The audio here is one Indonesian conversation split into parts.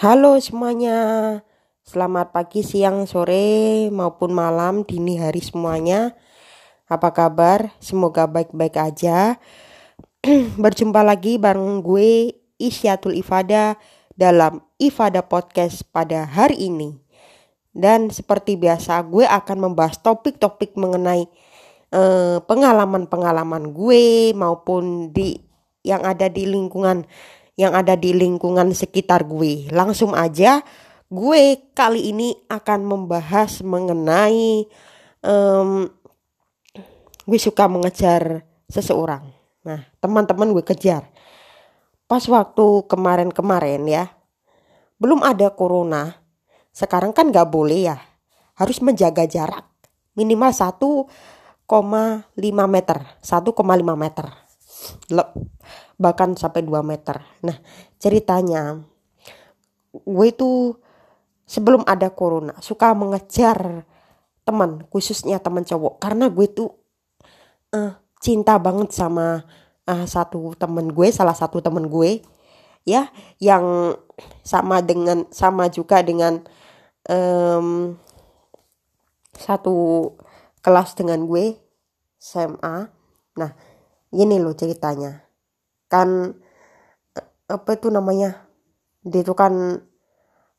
Halo semuanya, selamat pagi, siang, sore, maupun malam, dini hari semuanya. Apa kabar? Semoga baik-baik aja. Berjumpa lagi bareng gue Isyatul Ifada dalam Ifada Podcast pada hari ini. Dan seperti biasa gue akan membahas topik-topik mengenai eh, pengalaman-pengalaman gue maupun di yang ada di lingkungan yang ada di lingkungan sekitar gue. Langsung aja, gue kali ini akan membahas mengenai um, gue suka mengejar seseorang. Nah, teman-teman gue kejar. Pas waktu kemarin-kemarin ya, belum ada corona. Sekarang kan gak boleh ya, harus menjaga jarak minimal 1,5 meter, 1,5 meter bahkan sampai 2 meter. Nah, ceritanya gue itu sebelum ada corona suka mengejar teman, khususnya teman cowok karena gue tuh uh, cinta banget sama uh, satu temen gue, salah satu temen gue ya yang sama dengan sama juga dengan um, satu kelas dengan gue SMA. Nah, ini loh ceritanya kan eh, apa itu namanya dia itu kan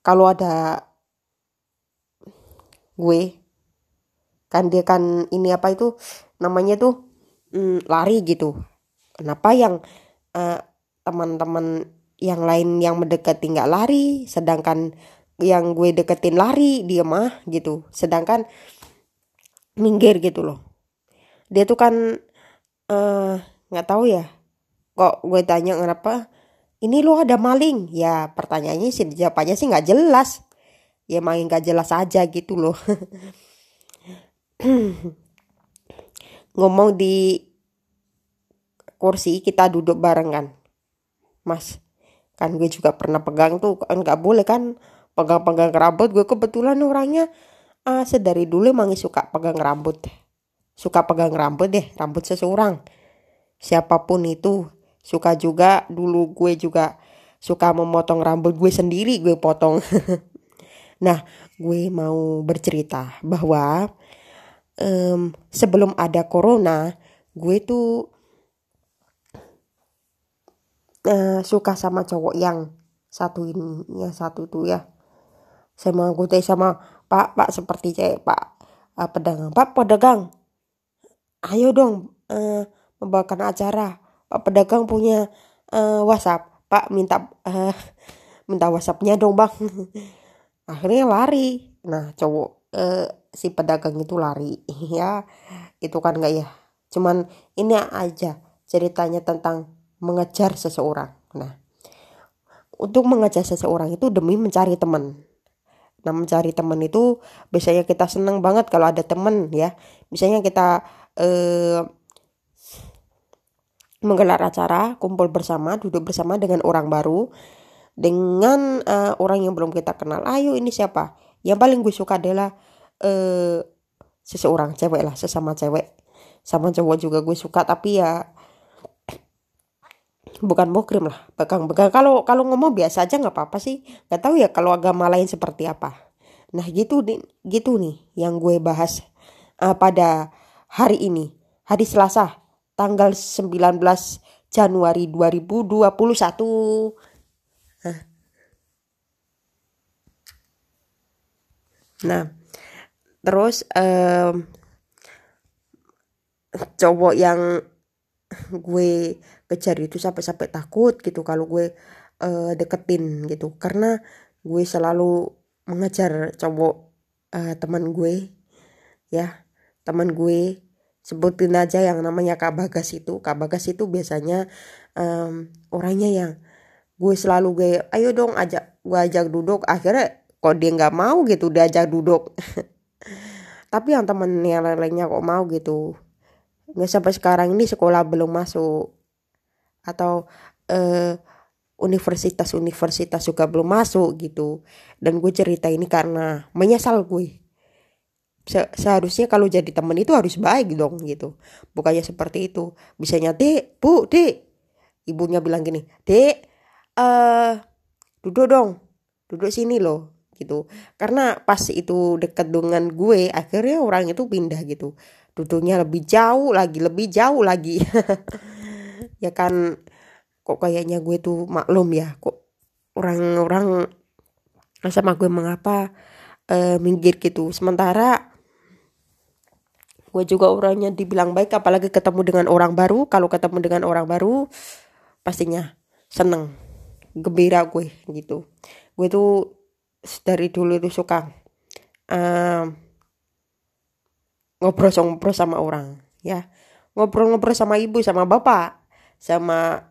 kalau ada gue kan dia kan ini apa itu namanya tuh mm, lari gitu. Kenapa yang uh, teman-teman yang lain yang mendekati nggak lari sedangkan yang gue deketin lari dia mah gitu. Sedangkan minggir gitu loh. Dia tuh kan eh, nggak uh, tahu ya kok gue tanya kenapa? Ini lo ada maling. Ya pertanyaannya sih jawabannya sih nggak jelas. Ya main nggak jelas aja gitu loh. Ngomong di kursi kita duduk bareng kan mas kan gue juga pernah pegang tuh kan nggak boleh kan pegang-pegang rambut. Gue kebetulan orangnya ah sedari dulu emang suka pegang rambut. Suka pegang rambut deh rambut seseorang. Siapa pun itu suka juga dulu gue juga suka memotong rambut gue sendiri gue potong. Nah gue mau bercerita bahwa um, sebelum ada corona gue tuh uh, suka sama cowok yang satu ini ya satu tuh ya. Sama gue sama pak pak seperti cewek pak uh, pedagang. Pak pedagang. Ayo dong uh, membawakan acara Pak pedagang punya uh, WhatsApp. Pak minta uh, minta WhatsAppnya dong bang. Akhirnya lari. Nah cowok uh, si pedagang itu lari. ya itu kan nggak ya. Cuman ini aja ceritanya tentang mengejar seseorang. Nah untuk mengejar seseorang itu demi mencari teman. Nah mencari teman itu biasanya kita seneng banget kalau ada teman ya. Misalnya kita eh, menggelar acara kumpul bersama duduk bersama dengan orang baru dengan uh, orang yang belum kita kenal. Ayo ini siapa? Yang paling gue suka adalah uh, seseorang cewek lah sesama cewek. Sama cowok juga gue suka tapi ya bukan mukrim lah pegang-pegang kalau kalau ngomong biasa aja nggak apa-apa sih. Nggak tahu ya kalau agama lain seperti apa. Nah gitu nih gitu nih yang gue bahas uh, pada hari ini hari Selasa tanggal 19 Januari 2021. Nah, terus um, cowok yang gue kejar itu sampai-sampai takut gitu kalau gue uh, deketin gitu. Karena gue selalu mengejar cowok uh, teman gue ya teman gue sebutin aja yang namanya Kak Bagas itu. Kak Bagas itu biasanya um, orangnya yang gue selalu gue ayo dong ajak gue ajak duduk. Akhirnya kok dia nggak mau gitu diajak duduk. Tapi yang temen yang lainnya kok mau gitu. Nggak sampai sekarang ini sekolah belum masuk. Atau uh, universitas-universitas juga belum masuk gitu. Dan gue cerita ini karena menyesal gue se seharusnya kalau jadi teman itu harus baik dong gitu. Bukannya seperti itu. Bisanya dek bu dek ibunya bilang gini dek uh, duduk dong. Duduk sini loh gitu. Karena pas itu deket dengan gue akhirnya orang itu pindah gitu. Duduknya lebih jauh lagi lebih jauh lagi. Ya kan kok kayaknya gue tuh maklum ya kok orang-orang sama gue mengapa uh, minggir gitu. Sementara gue juga orangnya dibilang baik apalagi ketemu dengan orang baru. Kalau ketemu dengan orang baru pastinya seneng gembira gue gitu. Gue tuh dari dulu itu suka um, ngobrol-ngobrol sama orang ya. Ngobrol-ngobrol sama ibu sama bapak sama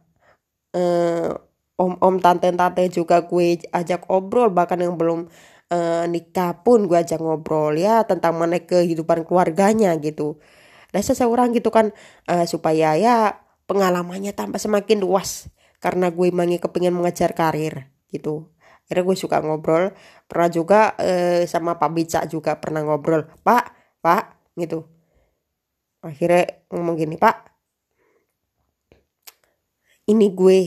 uh, om-om tante-tante juga gue ajak obrol bahkan yang belum uh, nikah pun gue ajak ngobrol ya tentang mana kehidupan keluarganya gitu. Dan seseorang gitu kan uh, supaya ya pengalamannya tambah semakin luas karena gue mangi kepingin mengejar karir gitu. Akhirnya gue suka ngobrol pernah juga uh, sama Pak Bica juga pernah ngobrol Pak Pak gitu. Akhirnya ngomong gini Pak ini gue.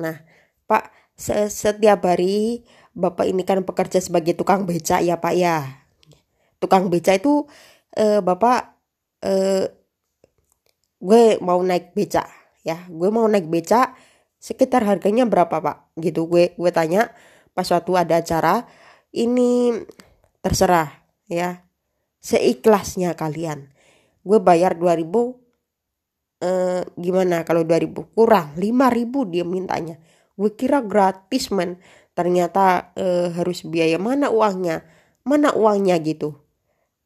Nah Pak setiap hari Bapak ini kan bekerja sebagai tukang beca ya Pak ya. Tukang beca itu eh, Bapak eh, gue mau naik beca ya. Gue mau naik beca sekitar harganya berapa Pak? Gitu gue gue tanya pas waktu ada acara ini terserah ya. Seikhlasnya kalian. Gue bayar 2000 eh, gimana kalau 2000 kurang 5000 dia mintanya. Gue kira gratis men ternyata e, harus biaya mana uangnya mana uangnya gitu.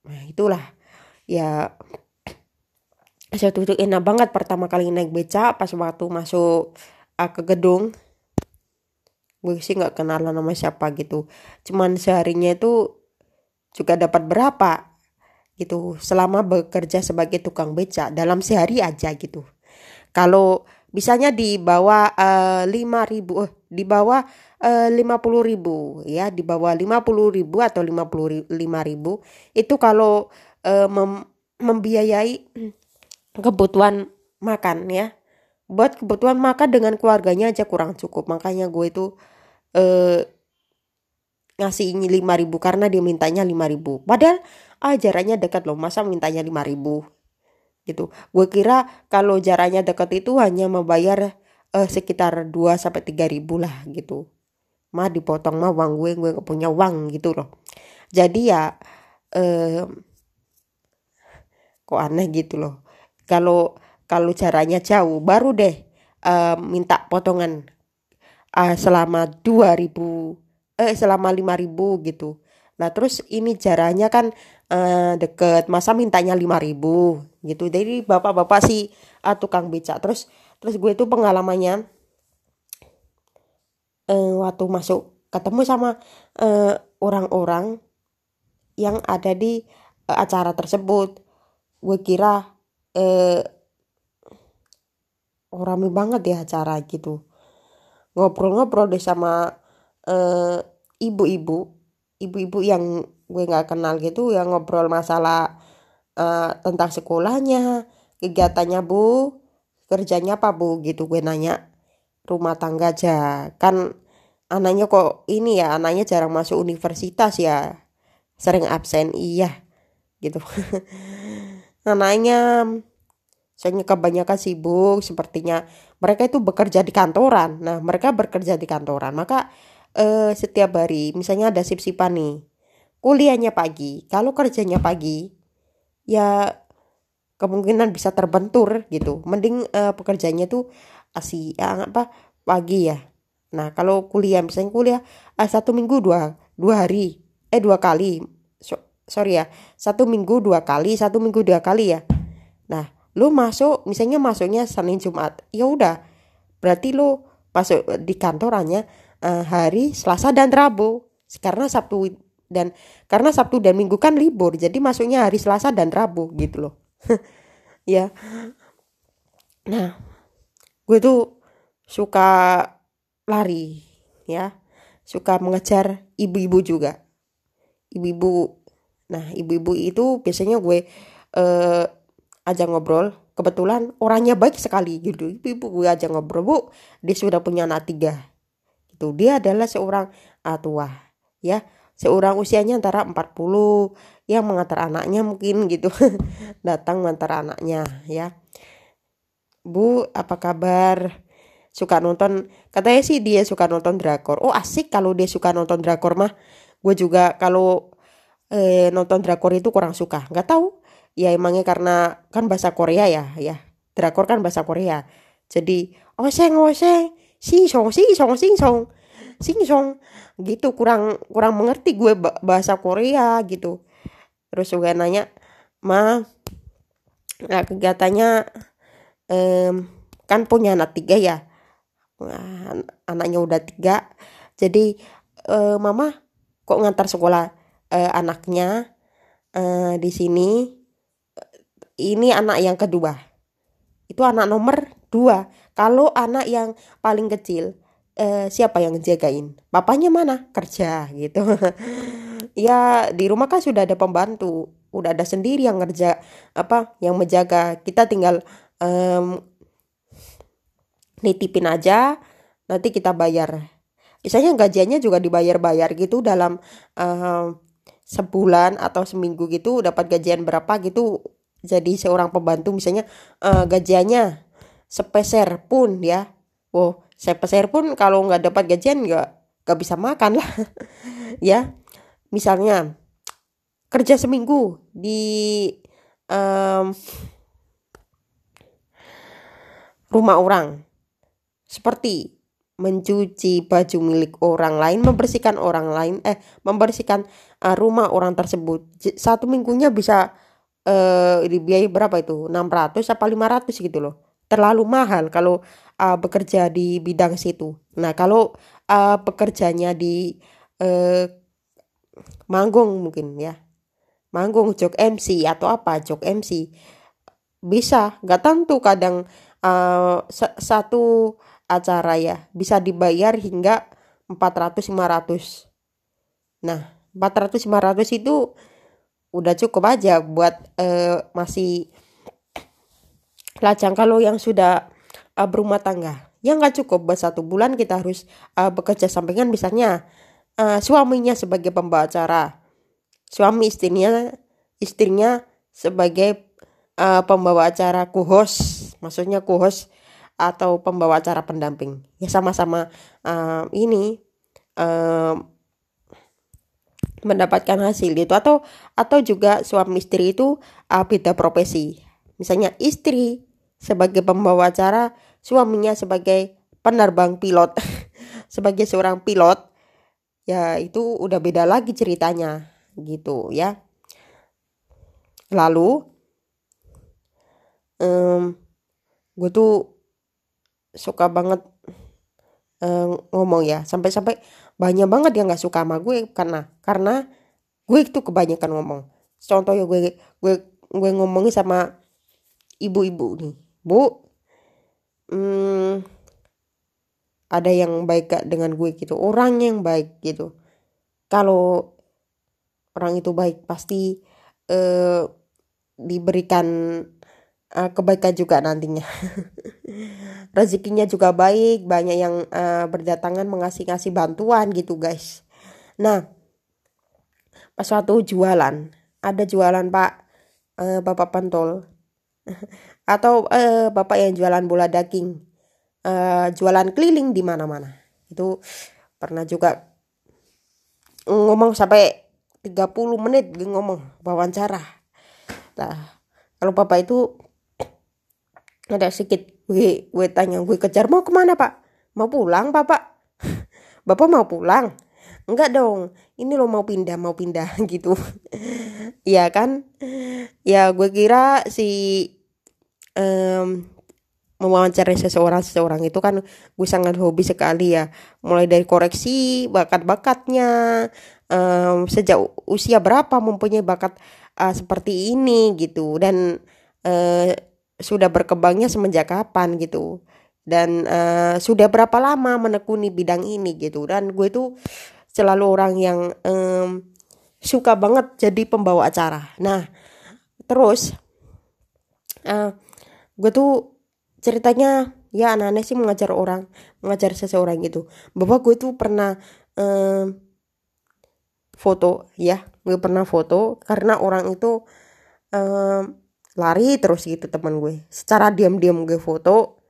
Nah itulah. Ya saya tuh enak banget pertama kali naik beca pas waktu masuk uh, ke gedung. Gue sih nggak kenalan nama siapa gitu. Cuman seharinya itu juga dapat berapa gitu selama bekerja sebagai tukang beca dalam sehari aja gitu. Kalau bisanya di bawah eh, lima ribu eh, di bawah eh, lima puluh ribu ya. Di bawah lima puluh ribu atau lima puluh lima ribu. Itu kalau uh, mem membiayai kebutuhan makan ya. Buat kebutuhan makan dengan keluarganya aja kurang cukup. Makanya gue itu uh, ngasih ini lima ribu karena dia mintanya lima ribu. Padahal ajarannya dekat loh. Masa mintanya lima ribu gitu. Gue kira kalau jaraknya dekat itu hanya membayar uh, sekitar 2 sampai 3 ribu lah gitu. Mah dipotong mah uang gue, gue gak punya uang gitu loh. Jadi ya uh, kok aneh gitu loh. Kalau kalau caranya jauh baru deh uh, minta potongan uh, selama 2000 eh selama 5000 gitu. Nah terus ini jaraknya kan uh, deket. Masa mintanya lima ribu? Gitu. Jadi bapak-bapak si uh, tukang beca terus terus gue itu pengalamannya uh, waktu masuk ketemu sama orang-orang uh, yang ada di uh, acara tersebut. Gue kira uh, rame banget ya acara gitu. Ngobrol-ngobrol deh sama ibu-ibu. Ibu-ibu yang gue nggak kenal gitu yang ngobrol masalah uh, tentang sekolahnya kegiatannya bu kerjanya apa bu? Gitu gue nanya. Rumah tangga aja. Kan anaknya kok ini ya anaknya jarang masuk universitas ya. Sering absen iya. Gitu. Anaknya saya kebanyakan sibuk sepertinya. Mereka itu bekerja di kantoran. Nah mereka bekerja di kantoran. Maka uh, setiap hari misalnya ada sip-sipan nih kuliahnya pagi. Kalau kerjanya pagi ya kemungkinan bisa terbentur gitu. Mending uh, pekerjaannya tuh asih uh, apa pagi ya. Nah kalau kuliah misalnya kuliah uh, satu minggu dua dua hari. Eh dua kali. So, sorry ya. Satu minggu dua kali satu minggu dua kali ya. Nah lu masuk misalnya masuknya senin jumat. Ya udah. Berarti lu masuk di kantorannya uh, hari Selasa dan Rabu. Karena Sabtu dan karena Sabtu dan Minggu kan libur jadi masuknya hari Selasa dan Rabu gitu loh. Ya. Nah gue tuh suka lari ya. Suka mengejar ibu-ibu juga. Ibu-ibu nah ibu-ibu itu biasanya gue eh, aja ngobrol. Kebetulan orangnya baik sekali gitu. Ibu-ibu gue aja ngobrol bu dia sudah punya anak tiga. Itu dia adalah seorang uh, tua ya seorang usianya antara 40 yang mengantar anaknya mungkin gitu. Datang mengantar anaknya ya. Bu apa kabar? Suka nonton katanya sih dia suka nonton drakor. Oh asik kalau dia suka nonton drakor mah. Gue juga kalau eh, nonton drakor itu kurang suka. Nggak tahu. Ya emangnya karena kan bahasa Korea ya ya. Drakor kan bahasa Korea. Jadi oseng oseng. Sing song sing song sing song sing song. Gitu kurang kurang mengerti gue bahasa Korea gitu. Terus juga nanya ma nah, kegiatannya um, kan punya anak tiga ya? Nah, anaknya udah tiga. Jadi uh, mama kok ngantar sekolah uh, anaknya uh, di sini? Ini anak yang kedua. Itu anak nomor dua. Kalau anak yang paling kecil uh, siapa yang jagain? Bapaknya mana? Kerja gitu. Ya di rumah kan sudah ada pembantu. Udah ada sendiri yang ngerja apa yang menjaga. Kita tinggal um, nitipin aja nanti kita bayar. Misalnya gajiannya juga dibayar-bayar gitu dalam um, sebulan atau seminggu gitu dapat gajian berapa gitu jadi seorang pembantu. Misalnya uh, gajiannya sepeser pun ya. Wow sepeser pun kalau nggak dapat gajian nggak nggak bisa makan lah ya misalnya kerja seminggu di um, rumah orang seperti mencuci baju milik orang lain, membersihkan orang lain, eh membersihkan uh, rumah orang tersebut. Satu minggunya bisa uh, dibiayai berapa itu? 600 apa 500 gitu loh. Terlalu mahal kalau uh, bekerja di bidang situ. Nah, kalau uh, pekerjanya di uh, manggung mungkin ya. Manggung jok MC atau apa jok MC bisa nggak tentu kadang uh, satu acara ya bisa dibayar hingga 400 500 nah 400 500 itu udah cukup aja buat uh, masih lacang kalau yang sudah uh, berumah tangga. Yang nggak cukup. Buat satu bulan kita harus uh, bekerja. Sampingan misalnya uh, suaminya sebagai pembawa acara, suami istrinya istrinya sebagai uh, pembawa acara kuhos, maksudnya kuhos atau pembawa acara pendamping. Ya sama-sama uh, ini uh, mendapatkan hasil itu. Atau atau juga suami istri itu uh, beda profesi. Misalnya istri sebagai pembawa acara, suaminya sebagai penerbang pilot, sebagai seorang pilot ya itu udah beda lagi ceritanya gitu ya. Lalu um, gue tuh suka banget um, ngomong ya sampai-sampai banyak banget yang nggak suka sama gue karena karena gue itu kebanyakan ngomong. Contohnya gue gue gue ngomongin sama ibu-ibu nih bu hmm, ada yang baik gak dengan gue gitu? Orang yang baik gitu. Kalau orang itu baik pasti uh, diberikan uh, kebaikan juga nantinya. Rezekinya juga baik banyak yang uh, berdatangan mengasih ngasih bantuan gitu guys. Nah pas suatu jualan ada jualan pak uh, bapak pentol atau uh, bapak yang jualan bola daging uh, jualan keliling di mana-mana. Itu pernah juga ngomong sampai 30 menit ngomong wawancara. Nah kalau bapak itu ada sedikit gue gue tanya gue kejar mau ke mana pak? Mau pulang bapak. Bapak mau pulang? Enggak dong ini lo mau pindah mau pindah gitu. Ya kan? Ya gue kira si um, mewawancarai seseorang seseorang itu kan gue sangat hobi sekali ya. Mulai dari koreksi bakat-bakatnya um, sejak usia berapa mempunyai bakat uh, seperti ini gitu. Dan uh, sudah berkembangnya semenjak kapan gitu. Dan uh, sudah berapa lama menekuni bidang ini gitu. Dan gue itu selalu orang yang um, suka banget jadi pembawa acara. Nah terus uh, gue tuh ceritanya ya anak-anak sih mengajar orang mengajar seseorang gitu. Bahwa gue tuh pernah um, foto ya. Gue pernah foto karena orang itu um, lari terus gitu teman gue secara diam-diam gue foto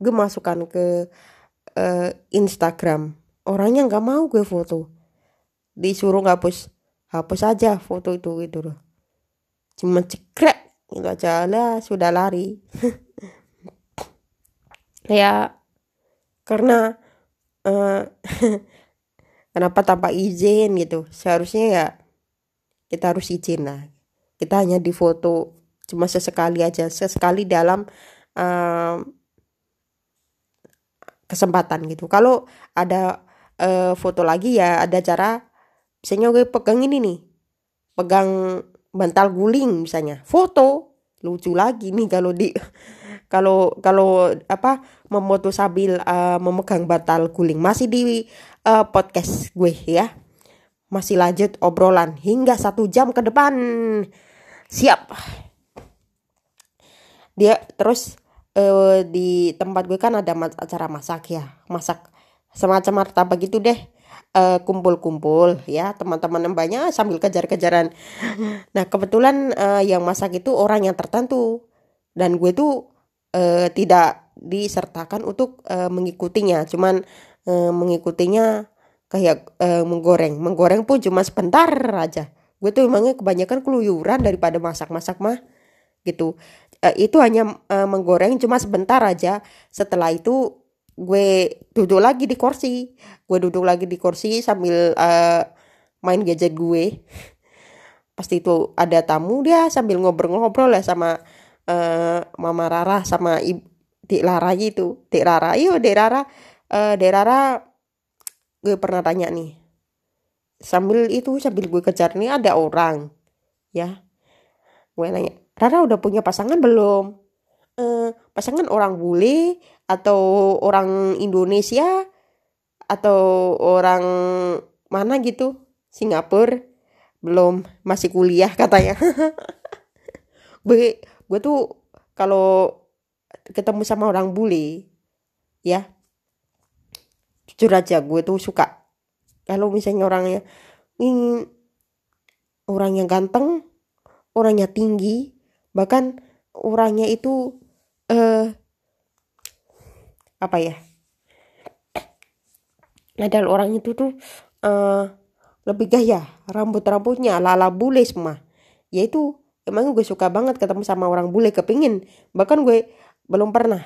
gue masukkan ke uh, Instagram. Orangnya nggak mau gue foto. Disuruh ngapus hapus aja foto itu gitu loh. Cuma cekrek itu aja lah sudah lari. Ya karena uh, kenapa tanpa izin gitu? Seharusnya ya kita harus izin lah. Kita hanya difoto cuma sesekali aja sesekali dalam uh, kesempatan gitu. Kalau ada uh, foto lagi ya ada cara misalnya gue pegang ini nih pegang bantal guling misalnya. Foto. Lucu lagi nih kalau di kalau kalau apa memoto sambil uh, memegang bantal guling. Masih di uh, podcast gue ya. Masih lanjut obrolan hingga satu jam ke depan. Siap. Dia terus uh, di tempat gue kan ada acara masak ya. Masak semacam martabak gitu deh kumpul-kumpul uh, ya teman-teman yang banyak sambil kejar-kejaran. Nah kebetulan uh, yang masak itu orang yang tertentu. Dan gue tuh uh, tidak disertakan untuk uh, mengikutinya. Cuman uh, mengikutinya kayak uh, menggoreng. Menggoreng pun cuma sebentar aja. Gue tuh emangnya kebanyakan keluyuran daripada masak-masak mah gitu. Uh, itu hanya uh, menggoreng cuma sebentar aja. Setelah itu gue duduk lagi di kursi. Gue duduk lagi di kursi sambil uh, main gadget gue. Pasti itu ada tamu dia sambil ngobrol-ngobrol lah sama uh, mama Rara sama ibu Dek Lara gitu. Dek Rara iyo Dek Rara. Uh, Rara gue pernah tanya nih. Sambil itu sambil gue kejar nih ada orang ya. Gue nanya Rara udah punya pasangan belum? Uh, pasangan orang bule atau orang Indonesia? Atau orang mana gitu? Singapura? Belum masih kuliah katanya. Gue gue tuh kalau ketemu sama orang bule ya jujur aja gue tuh suka. Kalau misalnya orangnya ini orangnya ganteng orangnya tinggi bahkan orangnya itu eh apa ya? Adalah orang itu tuh uh, lebih gaya rambut rambutnya lala bule semua. Yaitu emang gue suka banget ketemu sama orang bule kepingin. Bahkan gue belum pernah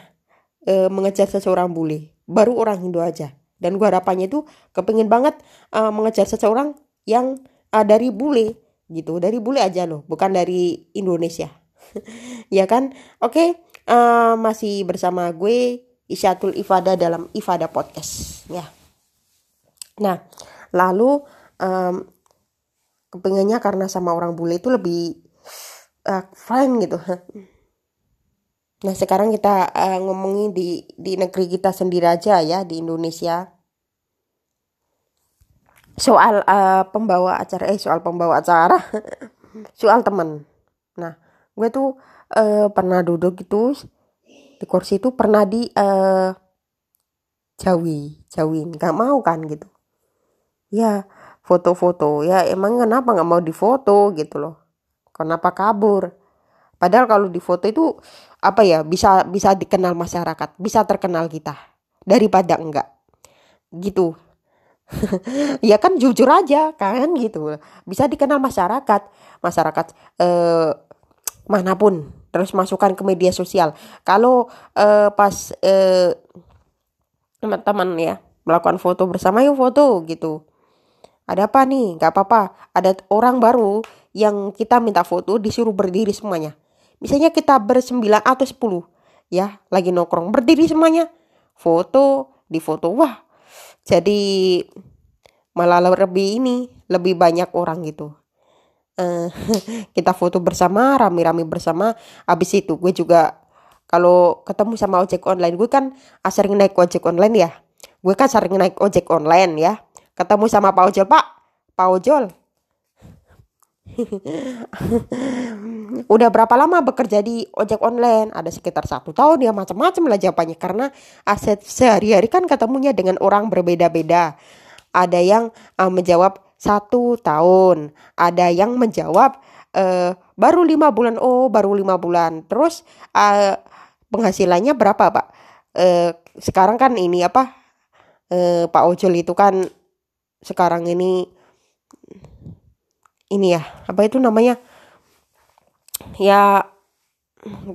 uh, mengejar seseorang bule. Baru orang Indo aja. Dan gue harapannya itu kepingin banget uh, mengejar seseorang yang uh, dari bule gitu. Dari bule aja loh bukan dari Indonesia. Ya kan? Oke okay, uh, masih bersama gue Isyatul Ifada dalam Ifada podcast ya nah lalu um, kepinginnya karena sama orang bule itu lebih uh, fine gitu Nah sekarang kita uh, ngomongin di di negeri kita sendiri aja ya di Indonesia. Soal uh, pembawa acara eh soal pembawa acara, soal temen. Nah gue tuh uh, pernah duduk gitu di kursi itu pernah di uh, jawi jauhin nggak mau kan gitu. Ya foto-foto ya emang kenapa nggak mau difoto gitu loh. Kenapa kabur? Padahal kalau di foto itu apa ya bisa bisa dikenal masyarakat, bisa terkenal kita daripada enggak. Gitu. ya kan jujur aja kan gitu. Bisa dikenal masyarakat, masyarakat eh mana pun terus masukkan ke media sosial. Kalau eh, pas eh, teman-teman ya melakukan foto bersama yuk foto gitu. Ada apa nih? Gak apa-apa. Ada orang baru yang kita minta foto disuruh berdiri semuanya Misalnya kita bersembilan atau sepuluh ya lagi nongkrong berdiri semuanya foto di foto wah jadi malah lebih ini lebih banyak orang gitu uh, kita foto bersama rame-rame bersama. Habis itu gue juga kalau ketemu sama ojek online gue kan sering naik ojek online ya. Gue kan sering naik ojek online ya. Ketemu sama pak ojol pak. Pak ojol. Udah berapa lama bekerja di ojek online? Ada sekitar satu tahun ya macam-macam lah jawabannya. Karena aset sehari-hari kan ketemunya dengan orang berbeda-beda. Ada yang uh, menjawab satu tahun. Ada yang menjawab uh, baru lima bulan. Oh, baru lima bulan. Terus uh, penghasilannya berapa, Pak? Uh, sekarang kan ini apa? Uh, Pak Ojol itu kan sekarang ini ini ya apa itu namanya ya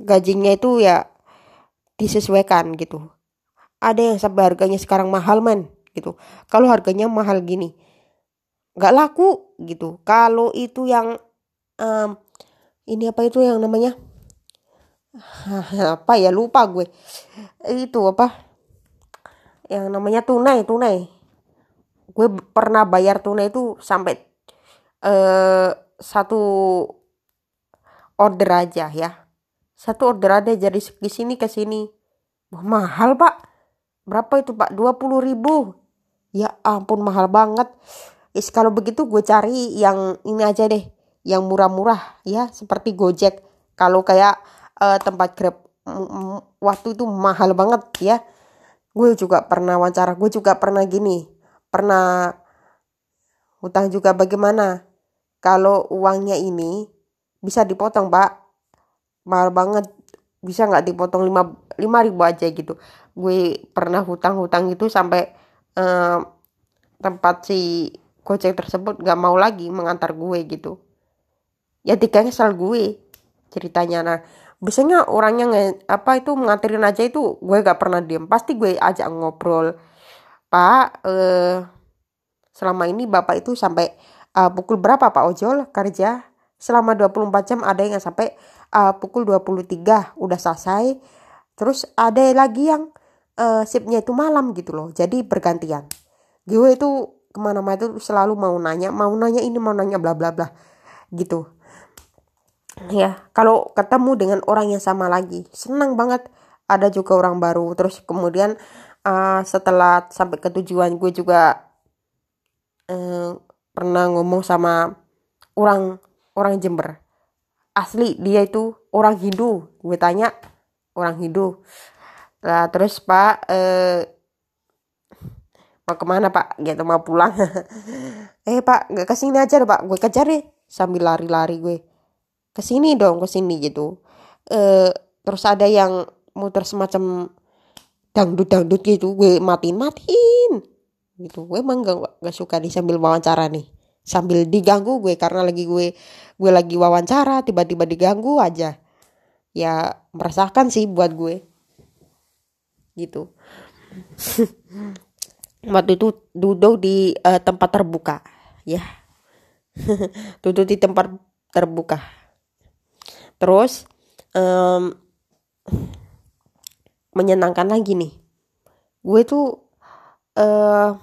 gajinya itu ya disesuaikan gitu ada yang sampai harganya sekarang mahal man gitu kalau harganya mahal gini nggak laku gitu. Kalau itu yang um, ini apa itu yang namanya? Apa ya lupa gue. Itu apa? Yang namanya tunai tunai. Gue pernah bayar tunai itu sampai uh, satu order aja ya. Satu order ada jadi di sini ke sini. Mahal pak. Berapa itu pak? 20 ribu. Ya ampun mahal banget Is kalau begitu gue cari yang ini aja deh yang murah-murah ya seperti Gojek. Kalau kayak uh, tempat Grab waktu itu mahal banget ya. Gue juga pernah wawancara gue juga pernah gini pernah hutang juga bagaimana. Kalau uangnya ini bisa dipotong pak. Mahal banget bisa nggak dipotong lima lima ribu aja gitu. Gue pernah hutang-hutang itu sampai uh, tempat si gojek tersebut gak mau lagi mengantar gue gitu. Ya tiga kesal gue ceritanya. Nah biasanya orangnya nge, apa itu mengantarin aja itu gue gak pernah diem. Pasti gue ajak ngobrol pak eh, selama ini bapak itu sampai uh, pukul berapa pak ojol kerja? Selama 24 jam ada yang sampai uh, pukul 23 udah selesai. Terus ada lagi yang uh, shiftnya itu malam gitu loh jadi bergantian. Gue itu ke mana-mana itu selalu mau nanya mau nanya ini mau nanya bla bla bla gitu. Ya kalau ketemu dengan orang yang sama lagi senang banget. Ada juga orang baru. Terus kemudian uh, setelah sampai ke tujuan gue juga uh, pernah ngomong sama orang orang Jember. Asli dia itu orang Hindu. Gue tanya orang Hindu. Lah terus pak uh, mau ke mana pak? Gitu mau pulang. Eh pak nggak ke sini aja pak. Gue kejar deh sambil lari-lari gue. Ke sini dong ke sini gitu. Eh terus ada yang muter semacam dangdut dangdut gitu gue matiin matiin gitu gue emang gak, gak suka nih sambil wawancara nih. Sambil diganggu gue karena lagi gue gue lagi wawancara tiba-tiba diganggu aja. Ya merasakan sih buat gue. Gitu waktu itu duduk di uh, tempat terbuka. Ya. Duduk di tempat terbuka. Terus um, menyenangkan lagi nih. Gue tuh uh,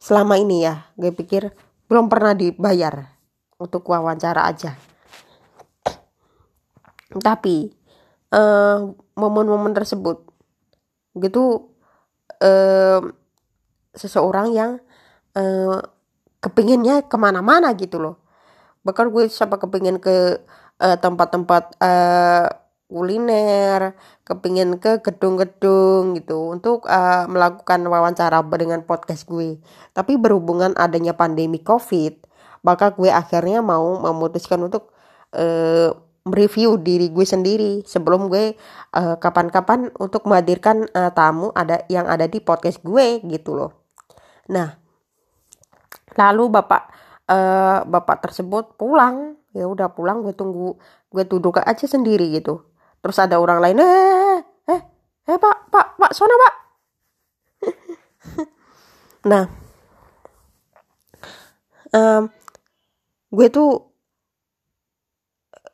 selama ini ya gue pikir belum pernah dibayar untuk wawancara aja. Tapi momen-momen uh, momen -momen tersebut gitu uh, seseorang yang uh, kepinginnya ke mana-mana gitu loh bahkan gue sampai kepingin ke tempat tempat-tempat uh, kuliner, kepingin ke gedung-gedung gitu untuk uh, melakukan wawancara dengan podcast gue. Tapi berhubungan adanya pandemi COVID, maka gue akhirnya mau memutuskan untuk uh, mereview diri gue sendiri sebelum gue eh, kapan-kapan untuk menghadirkan uh, tamu ada yang ada di podcast gue gitu loh. Nah, lalu bapak uh, bapak tersebut pulang ya udah pulang gue tunggu gue duduk aja sendiri gitu. Terus ada orang lain eh eh eh pak pak pak sona pak. nah, um, gue tuh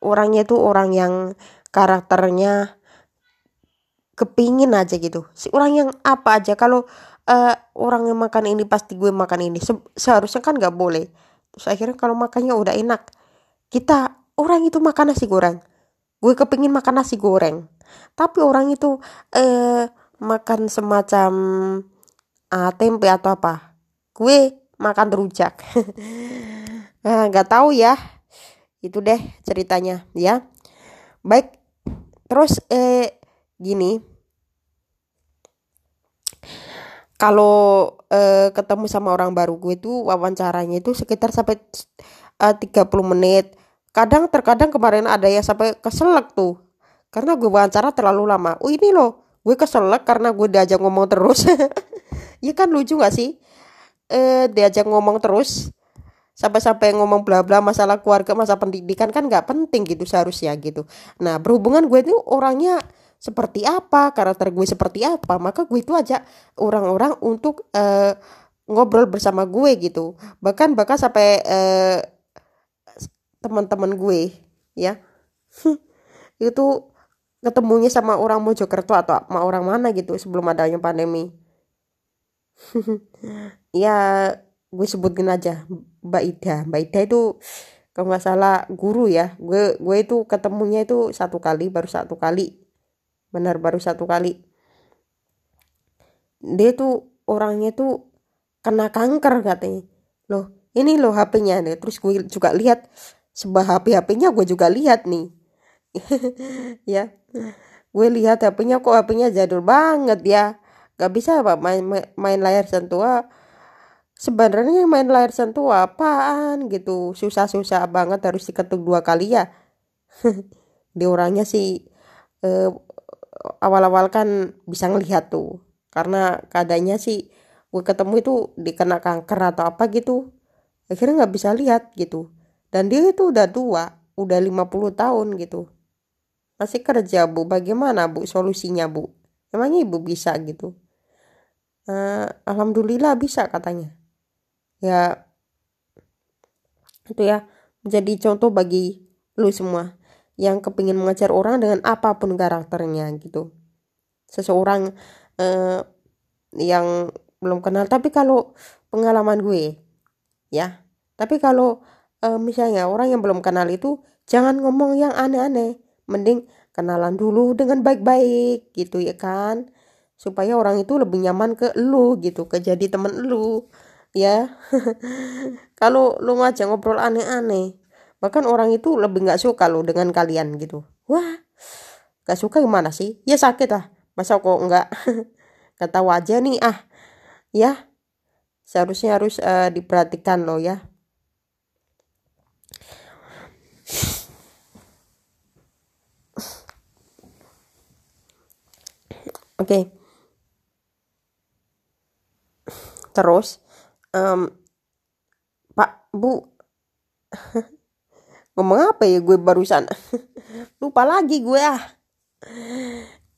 orangnya tuh orang yang karakternya kepingin aja gitu. Si orang yang apa aja? Kalau uh, orang yang makan ini pasti gue makan ini. Se seharusnya kan nggak boleh. Terus akhirnya kalau makannya udah enak kita orang itu makan nasi goreng. Gue kepingin makan nasi goreng. Tapi orang itu uh, makan semacam uh, tempe atau apa gue makan rujak. Nggak tahu ya itu deh ceritanya ya. Baik terus eh gini. Kalau uh, ketemu sama orang baru gue itu wawancaranya itu sekitar sampai uh, 30 menit. Kadang terkadang kemarin ada yang sampai keselak tuh. Karena gue wawancara terlalu lama. Oh ini loh gue keselak karena gue diajak ngomong terus. Ya kan lucu gak sih? Eh diajak ngomong terus sampai-sampai ngomong bla bla masalah keluarga masa pendidikan kan nggak penting gitu seharusnya gitu. Nah berhubungan gue itu orangnya seperti apa karakter gue seperti apa maka gue itu aja orang-orang untuk uh, ngobrol bersama gue gitu. Bahkan bahkan sampai uh, teman-teman gue ya itu ketemunya sama orang Mojokerto atau sama orang mana gitu sebelum adanya pandemi. Ya gue sebutin aja Mbak Ida. Mbak Ida itu kalau nggak salah guru ya. Gue gue itu ketemunya itu satu kali baru satu kali. Benar baru satu kali. Dia tuh orangnya tuh kena kanker katanya. Loh ini loh HP-nya terus gue juga lihat sebuah HP HP-nya gue juga lihat nih. Ya gue lihat HP-nya kok HP-nya jadul banget ya. Gak bisa apa main main layar sentuh sebenarnya main layar sentuh apaan gitu? Susah-susah banget harus diketuk dua kali ya? Di orangnya sih eh, awal-awal kan bisa ngelihat tuh. Karena keadaannya sih gue ketemu itu dikena kanker atau apa gitu. Akhirnya nggak bisa lihat gitu. Dan dia itu udah tua udah 50 tahun gitu. Masih kerja bu. Bagaimana bu solusinya bu? Emangnya ibu bisa gitu? Uh, alhamdulillah bisa katanya ya itu ya menjadi contoh bagi lu semua yang kepingin mengajar orang dengan apa pun karakternya gitu. Seseorang eh, yang belum kenal tapi kalau pengalaman gue ya tapi kalau eh, misalnya orang yang belum kenal itu jangan ngomong yang aneh-aneh mending kenalan dulu dengan baik-baik gitu ya kan? Supaya orang itu lebih nyaman ke lu gitu ke jadi temen lu ya. Kalau lu ngajak ngobrol aneh-aneh bahkan orang itu lebih nggak suka lo dengan kalian gitu. Wah gak suka gimana sih? Ya sakit lah. Masa kok nggak kata wajah nih? Ah ya. Seharusnya harus uh, diperhatikan lo ya. Oke. Okay. terus um, Pak Bu. Ngomong apa ya gue barusan? Lupa lagi gue ah.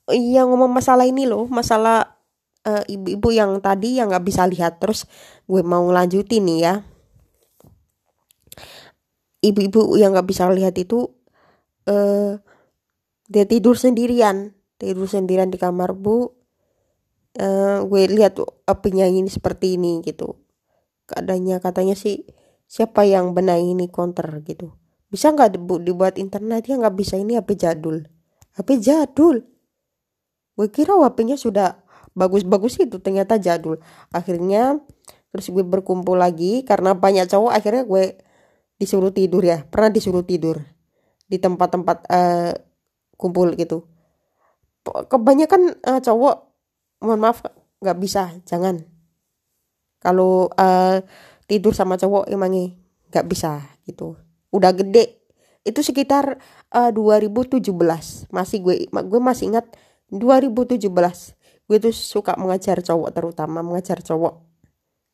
Iya ngomong masalah ini loh masalah uh, ibu-ibu yang tadi yang nggak bisa lihat. Terus gue mau ngelanjutin nih ya. Ibu-ibu yang nggak bisa lihat itu uh, dia tidur sendirian. Tidur sendirian di kamar bu. Uh, gue lihat penyanyi ini seperti ini gitu keadaannya katanya sih siapa yang benahi ini counter gitu. Bisa nggak dibuat internet? Ya nggak bisa. Ini HP jadul. HP jadul. Gue kira HP-nya sudah bagus-bagus itu ternyata jadul. Akhirnya terus gue berkumpul lagi karena banyak cowok akhirnya gue disuruh tidur ya. Pernah disuruh tidur di tempat-tempat uh, kumpul gitu. Kebanyakan uh, cowok mohon maaf nggak bisa. Jangan kalau uh, tidur sama cowok emangnya nggak bisa gitu. Udah gede. Itu sekitar uh, eh, 2017 masih gue gue masih ingat 2017 gue tuh suka mengajar cowok terutama mengajar cowok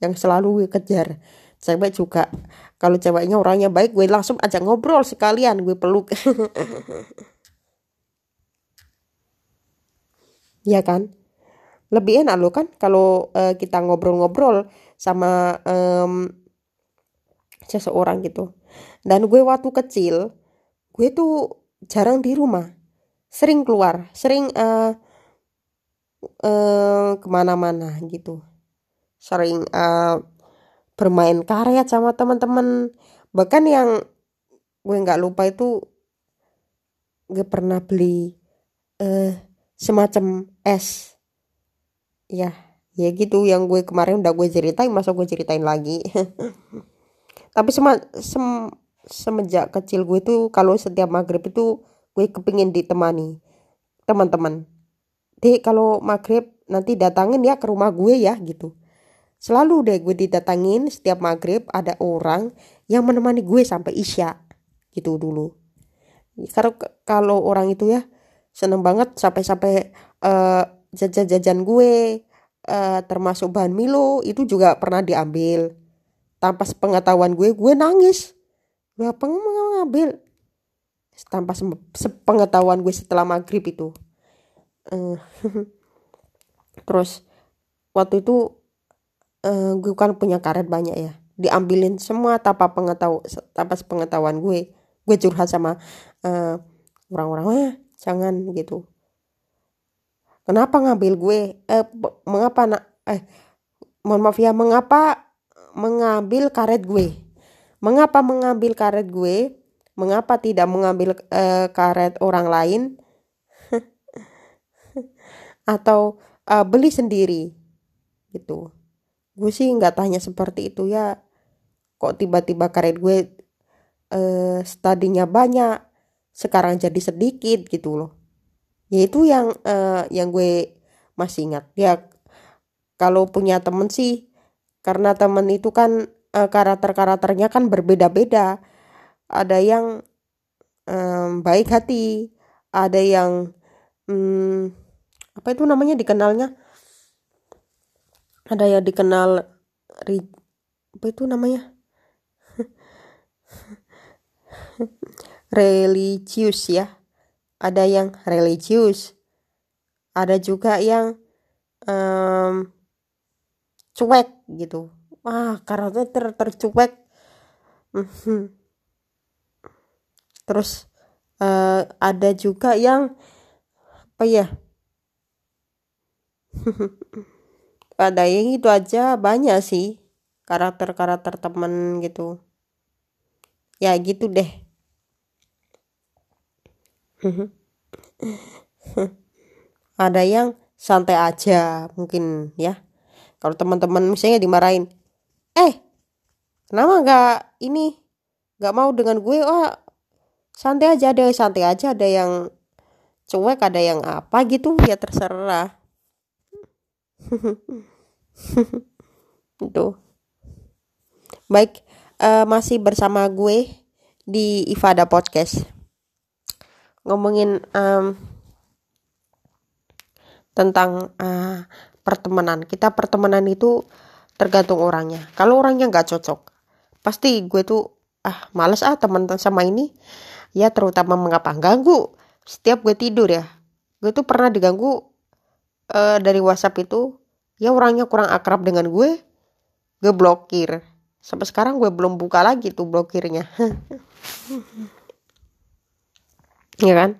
yang selalu gue kejar. Cewek juga. Kalau ceweknya orangnya baik gue langsung ajak ngobrol sekalian gue peluk. Ya kan lebih enak lo kan kalau uh, kita ngobrol-ngobrol sama um, seseorang gitu. Dan gue waktu kecil gue tuh jarang di rumah. Sering keluar sering uh, uh, ke mana-mana gitu. Sering uh, bermain karet sama teman-teman. Bahkan yang gue nggak lupa itu gue pernah beli uh, semacam es ya ya gitu. Yang gue kemarin udah gue ceritain masa gue ceritain lagi? Tapi sema, sem, semenjak kecil gue tuh kalau setiap maghrib itu gue kepingin ditemani teman-teman. Deh kalau maghrib nanti datangin ya ke rumah gue ya gitu. Selalu deh gue didatangin setiap maghrib ada orang yang menemani gue sampai isya gitu dulu. Karena kalau orang itu ya seneng banget sampai-sampai uh, jajan-jajan gue uh, termasuk bahan Milo itu juga pernah diambil. Tanpa sepengetahuan gue gue nangis. Gue apa ngambil. Tanpa sepengetahuan gue setelah maghrib itu. Uh, terus waktu itu uh, gue kan punya karet banyak ya. Diambilin semua tanpa pengetahuan tanpa sepengetahuan gue. Gue curhat sama uh, orang-orang eh jangan gitu kenapa ngambil gue? Eh mengapa nak eh mohon maaf ya mengapa mengambil karet gue? Mengapa mengambil karet gue? Mengapa tidak mengambil uh, karet orang lain? Atau uh, beli sendiri? Gitu. Gue sih nggak tanya seperti itu ya. Kok tiba-tiba karet gue uh, studinya banyak sekarang jadi sedikit gitu loh ya itu yang uh, yang gue masih ingat. Ya kalau punya temen sih karena temen itu kan uh, karakter-karakternya kan berbeda-beda. Ada yang um, baik hati ada yang um, apa itu namanya dikenalnya? Ada yang dikenal apa itu namanya? Religius ya ada yang religius. Ada juga yang um, cuek gitu. Wah karena ter tercuek. Mhm. terus uh, ada juga yang apa ya? Ada yang itu aja banyak sih karakter-karakter temen gitu. Ya gitu deh ada yang santai aja mungkin ya. Kalau teman-teman misalnya dimarahin eh kenapa nggak ini nggak mau dengan gue? Oh santai aja ada yang santai aja ada yang cuek ada yang apa gitu ya terserah. Itu baik uh, masih bersama gue di Ifada Podcast ngomongin um, tentang uh, pertemanan. Kita pertemanan itu tergantung orangnya. Kalau orangnya nggak cocok pasti gue tuh ah males ah teman sama ini. Ya terutama mengapa? Ganggu. Setiap gue tidur ya gue tuh pernah diganggu uh, dari WhatsApp itu ya orangnya kurang akrab dengan gue. Gue blokir sampai sekarang gue belum buka lagi tuh blokirnya ya kan?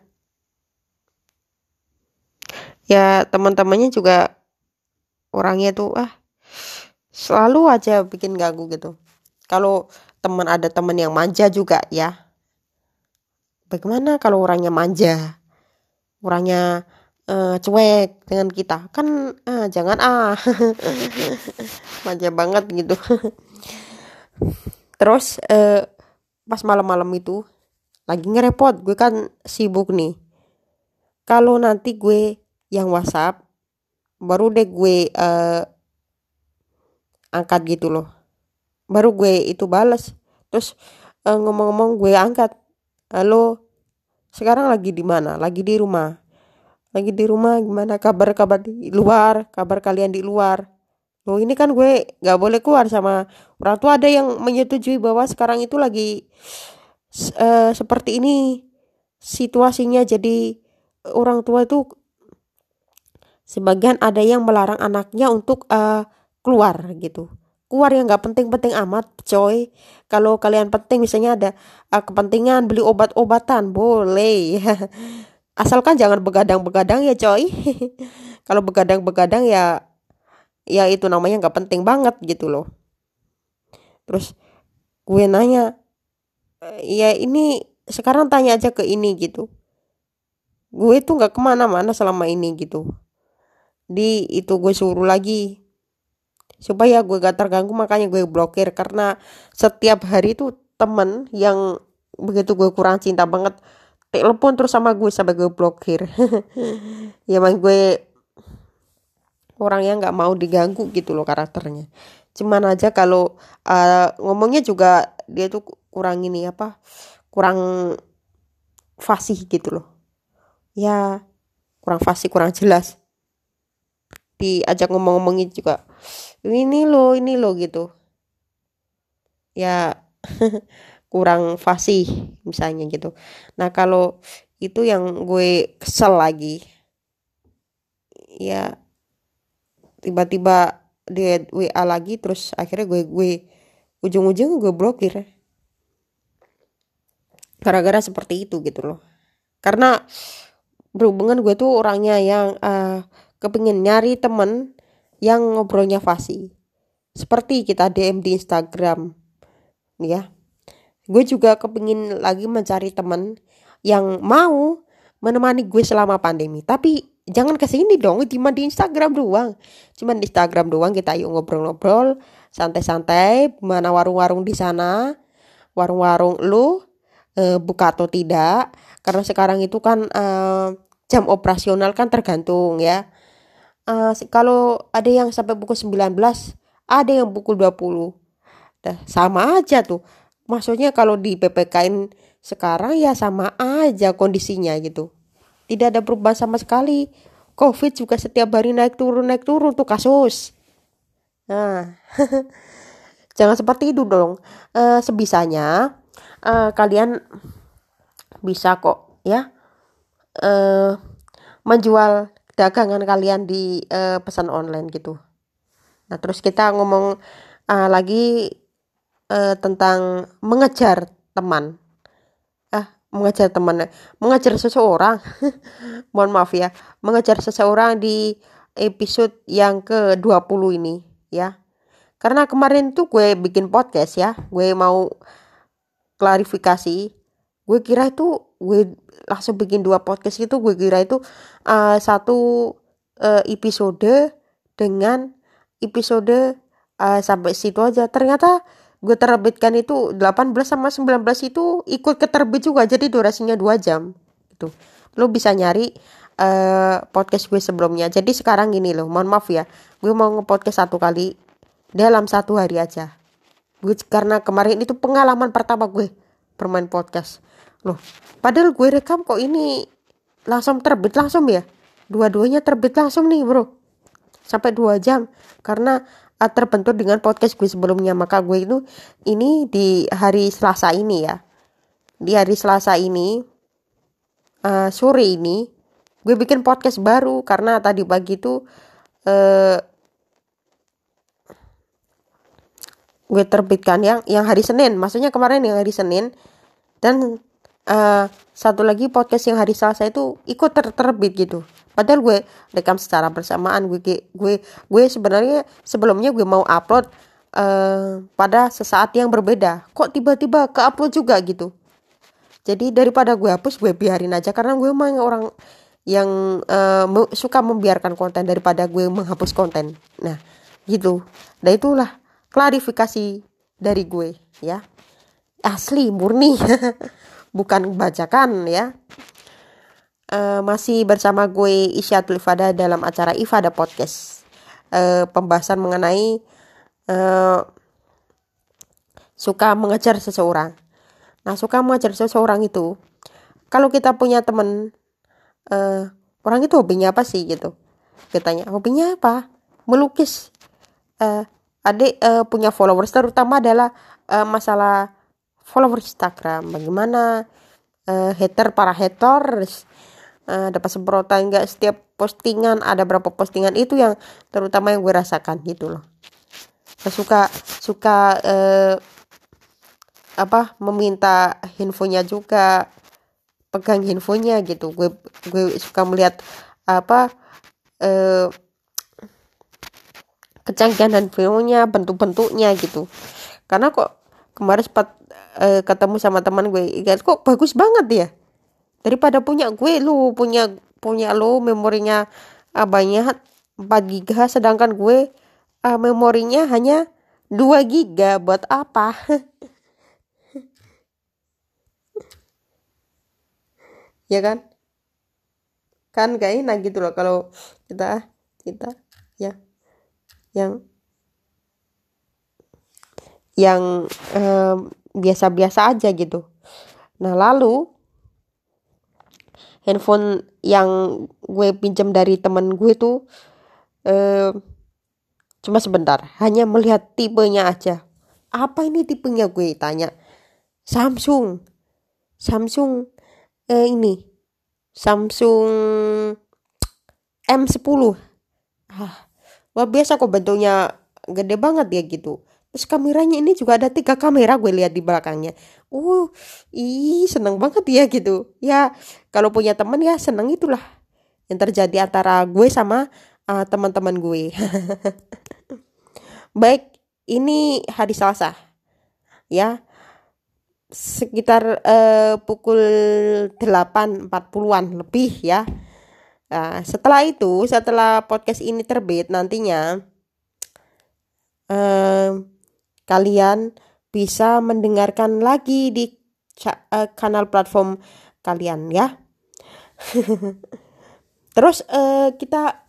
Ya teman-temannya juga orangnya tuh ah selalu aja bikin ganggu gitu. Kalau teman ada teman yang manja juga ya. Bagaimana kalau orangnya manja? Orangnya uh, cuek dengan kita? Kan uh, jangan ah. Manja banget gitu. Terus uh, pas malam-malam itu lagi ngerepot gue kan sibuk nih. Kalau nanti gue yang WhatsApp baru deh gue uh, angkat gitu loh. Baru gue itu balas terus ngomong-ngomong uh, gue angkat halo sekarang lagi di mana? Lagi di rumah. Lagi di rumah gimana? Kabar kabar di luar kabar kalian di luar. Loh ini kan gue nggak boleh keluar sama orang tua. Ada yang menyetujui bahwa sekarang itu lagi uh, seperti ini situasinya. Jadi orang tua itu sebagian ada yang melarang anaknya untuk uh, keluar gitu. Keluar yang nggak penting-penting amat coy. Kalau kalian penting misalnya ada uh, kepentingan beli obat-obatan boleh. Asalkan jangan begadang-begadang ya coy. Kalau begadang-begadang ya ya itu namanya nggak penting banget gitu loh. Terus gue nanya ya ini sekarang tanya aja ke ini gitu. Gue tuh nggak ke mana-mana selama ini gitu. Di itu gue suruh lagi. Supaya gue gak terganggu makanya gue blokir. Karena setiap hari tuh temen yang begitu gue kurang cinta banget telepon terus sama gue sampai gue blokir. Ya emang gue orang yang nggak mau diganggu gitu loh karakternya. Cuman aja kalau uh, ngomongnya juga dia tuh kurang ini apa kurang fasih gitu loh. Ya kurang fasih kurang jelas. Diajak ngomong-ngomongin juga ini lo ini lo gitu. Ya kurang fasih misalnya gitu. Nah kalau itu yang gue kesel lagi ya tiba-tiba dia WA lagi terus akhirnya gue gue ujung-ujung gue blokir. Gara-gara seperti itu gitu loh. Karena berhubungan gue tuh orangnya yang uh, kepingin nyari temen yang ngobrolnya fasih seperti kita DM di Instagram ya. Gue juga kepingin lagi mencari temen yang mau menemani gue selama pandemi. Tapi jangan ke sini dong cuma di Instagram doang. Cuma di Instagram doang kita yuk ngobrol-ngobrol santai-santai mana warung-warung di sana? Warung-warung lu e, buka atau tidak? Karena sekarang itu kan e, jam operasional kan tergantung ya. Uh, kalau ada yang sampai pukul 19 ada yang pukul 20 nah, sama aja tuh. Maksudnya kalau di PPKN sekarang ya sama aja kondisinya gitu. Tidak ada perubahan sama sekali. COVID juga setiap hari naik turun naik turun tuh kasus nah jangan seperti itu dong uh, sebisanya uh, kalian bisa kok ya uh, menjual dagangan kalian di uh, pesan online gitu. Nah, terus kita ngomong uh, lagi uh, tentang mengejar teman. Ah, mengejar teman, mengejar seseorang. Mohon maaf ya, mengejar seseorang di episode yang ke-20 ini ya. Karena kemarin tuh gue bikin podcast ya, gue mau klarifikasi. Gue kira itu gue langsung bikin dua podcast itu gue kira itu uh, satu uh, episode dengan episode uh, sampai situ aja ternyata gue terbitkan itu 18 sama 19 itu ikut keterbit juga jadi durasinya dua jam itu lo bisa nyari uh, podcast gue sebelumnya. Jadi sekarang gini loh mohon maaf ya. Gue mau nge-podcast satu kali dalam satu hari aja. Gue karena kemarin itu pengalaman pertama gue bermain podcast. Loh padahal gue rekam kok ini langsung terbit langsung ya? Dua-duanya terbit langsung nih bro. Sampai dua jam. Karena uh, terbentur dengan podcast gue sebelumnya. Maka gue itu ini di hari Selasa ini ya. Di hari Selasa ini uh, sore ini gue bikin podcast baru karena tadi pagi itu uh, gue terbitkan yang yang hari Senin. Maksudnya kemarin yang hari Senin. Dan uh, satu lagi podcast yang hari Selasa itu ikut ter terbit gitu. Padahal gue rekam secara bersamaan. Gue gue gue sebenarnya sebelumnya gue mau upload uh, pada sesaat yang berbeda. Kok tiba-tiba ke upload juga gitu? Jadi daripada gue hapus gue biarin aja. Karena gue emang orang yang uh, suka membiarkan konten daripada gue menghapus konten nah gitu dan itulah klarifikasi dari gue ya asli murni bukan bacakan ya. Uh, masih bersama gue Isyatul Fada dalam acara Ifada Podcast. Uh, pembahasan mengenai uh, suka mengejar seseorang. Nah, suka mengejar seseorang itu kalau kita punya temen uh, orang itu hobinya apa sih gitu. Katanya, hobinya apa? Melukis. Uh, adik uh, punya followers terutama adalah uh, masalah follower Instagram bagaimana uh, hater para haters uh, dapat semprotan enggak setiap postingan ada berapa postingan itu yang terutama yang gue rasakan gitu loh saya suka suka uh, apa meminta infonya juga pegang infonya gitu. Gue gue suka melihat apa uh, kecanggihan infonya bentuk-bentuknya gitu. Karena kok kemarin sempat uh, ketemu sama teman gue ingat kok bagus banget ya? Daripada punya gue lu punya punya lu memorinya uh, banyak 4 giga sedangkan gue uh, memorinya hanya 2 giga. Buat apa ya kan? Kan gak enak gitu loh kalau kita kita ya yang yang biasa-biasa aja gitu. Nah lalu handphone yang gue pinjam dari temen gue tuh eh, cuma sebentar hanya melihat tipenya aja. Apa ini tipenya? Gue tanya. Samsung. Samsung eh, ini. Samsung M10 ah wah biasa kok bentuknya gede banget ya gitu. Terus kameranya ini juga ada tiga kamera gue lihat di belakangnya. Uh ih seneng banget ya gitu. Ya kalau punya teman ya seneng itulah yang terjadi antara gue sama uh, teman-teman gue. Baik ini hari Selasa ya sekitar uh, pukul 8.40-an lebih ya Nah, setelah itu, setelah podcast ini terbit nantinya, uh, kalian bisa mendengarkan lagi di uh, kanal platform kalian ya. Terus uh, kita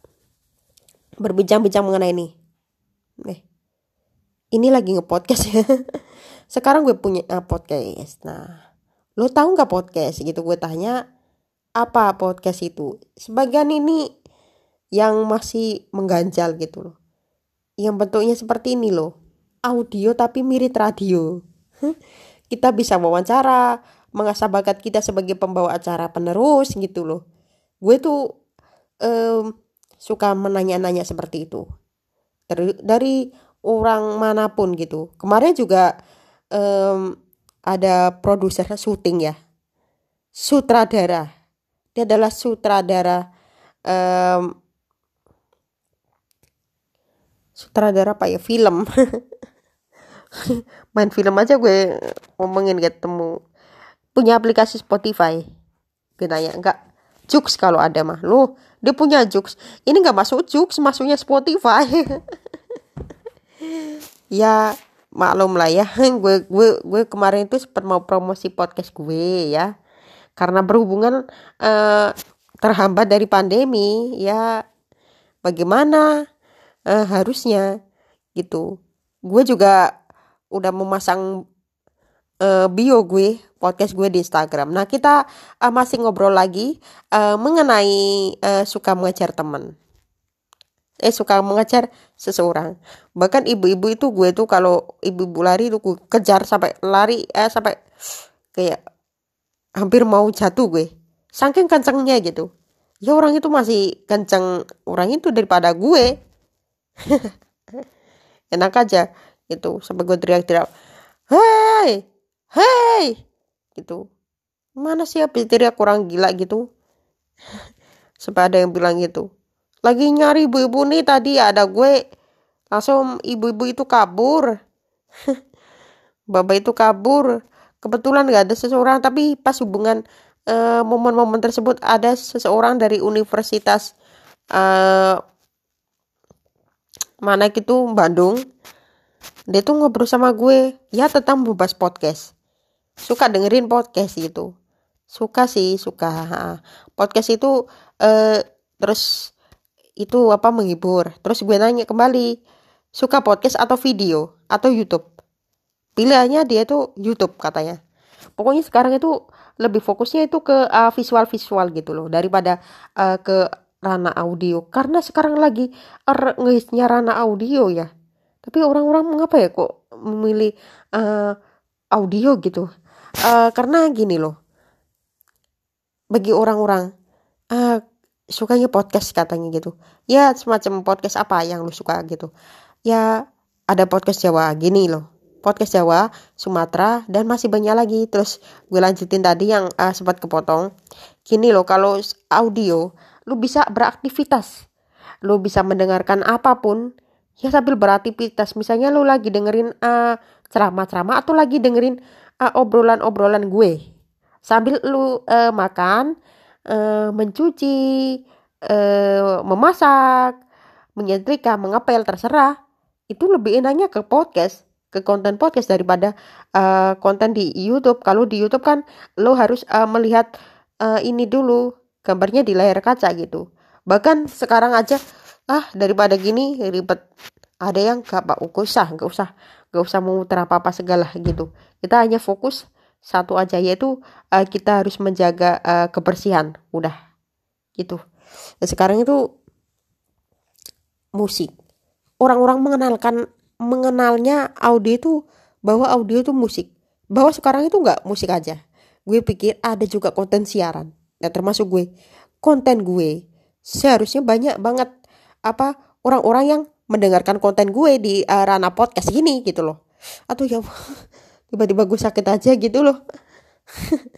berbincang-bincang mengenai ini. Nih. Ini lagi nge-podcast ya. Sekarang gue punya uh, podcast. Nah, lo tahu nggak podcast gitu gue tanya apa podcast itu? Sebagian ini yang masih mengganjal gitu loh. Yang bentuknya seperti ini loh audio tapi mirip radio. kita bisa wawancara, mengasah bakat kita sebagai pembawa acara penerus gitu loh. Gue tuh um, suka menanya-nanya seperti itu. Dari, dari orang mana pun gitu. Kemarin juga um, ada produser syuting ya. Sutradara. Dia adalah sutradara um, sutradara apa ya? Film. Main film aja gue ngomongin ketemu. Punya aplikasi Spotify. Gue tanya enggak Jux kalau ada mah. Lo dia punya Jux. Ini nggak masuk Jux masuknya Spotify. Ya maklum lah ya gue gue gue kemarin itu sempat mau promosi podcast gue ya karena berhubungan uh, terhambat dari pandemi ya bagaimana uh, harusnya gitu gue juga udah memasang uh, bio gue podcast gue di Instagram. Nah kita uh, masih ngobrol lagi uh, mengenai uh, suka mengejar teman. Eh suka mengejar seseorang. Bahkan ibu-ibu itu gue tuh kalau ibu-ibu lari tuh gue kejar sampai lari eh sampai kayak hampir mau jatuh gue. Saking kencengnya gitu. Ya orang itu masih kenceng orang itu daripada gue. Enak aja gitu sampai gue teriak-teriak hei hei gitu mana sih habis teriak kurang gila gitu sampai ada yang bilang gitu lagi nyari ibu-ibu nih tadi ada gue. Langsung ibu-ibu itu kabur. Bapak itu kabur. Kebetulan gak ada seseorang tapi pas hubungan momen momen-momen tersebut ada seseorang dari universitas uh, mana gitu Bandung. Dia tuh ngobrol sama gue ya tentang bebas podcast. Suka dengerin podcast gitu. Suka sih suka podcast itu eh, terus itu apa menghibur. Terus gue nanya kembali suka podcast atau video atau YouTube? Pilihannya dia tuh YouTube katanya. Pokoknya sekarang itu lebih fokusnya itu ke uh, visual-visual gitu loh daripada uh, ke ranah audio. Karena sekarang lagi er, ngehisnya ranah audio ya. Tapi orang-orang mengapa ya kok memilih uh, audio gitu? Uh, karena gini loh. Bagi orang-orang uh, sukanya podcast katanya gitu. Ya semacam podcast apa yang lu suka gitu. Ya ada podcast Jawa gini loh. Podcast Jawa Sumatera dan masih banyak lagi. Terus gue lanjutin tadi yang uh, sempat kepotong. Gini loh kalau audio lu bisa beraktivitas. Lu bisa mendengarkan apa pun. Ya sambil beraktivitas. Misalnya lu lagi dengerin uh, ceramah-ceramah atau lagi dengerin uh, obrolan-obrolan gue. Sambil lu uh, makan uh, mencuci uh, memasak menyetrika mengepel terserah. Itu lebih enaknya ke podcast ke konten podcast daripada uh, konten di YouTube. Kalau di YouTube kan lo harus uh, melihat uh, ini dulu gambarnya di layar kaca gitu. Bahkan sekarang aja ah daripada gini ribet. Ada yang gak pak usah gak usah gak usah memutar apa apa segala gitu. Kita hanya fokus satu aja yaitu uh, kita harus menjaga uh, kebersihan. Udah. Gitu. Nah, sekarang itu musik. Orang-orang mengenalkan mengenalnya audio itu bahwa audio itu musik. Bahwa sekarang itu nggak musik aja. Gue pikir ada juga konten siaran. Ya termasuk gue. Konten gue seharusnya banyak banget apa orang-orang yang mendengarkan konten gue di uh, ranah podcast gini gitu loh. Atau ya tiba-tiba gue sakit aja gitu loh.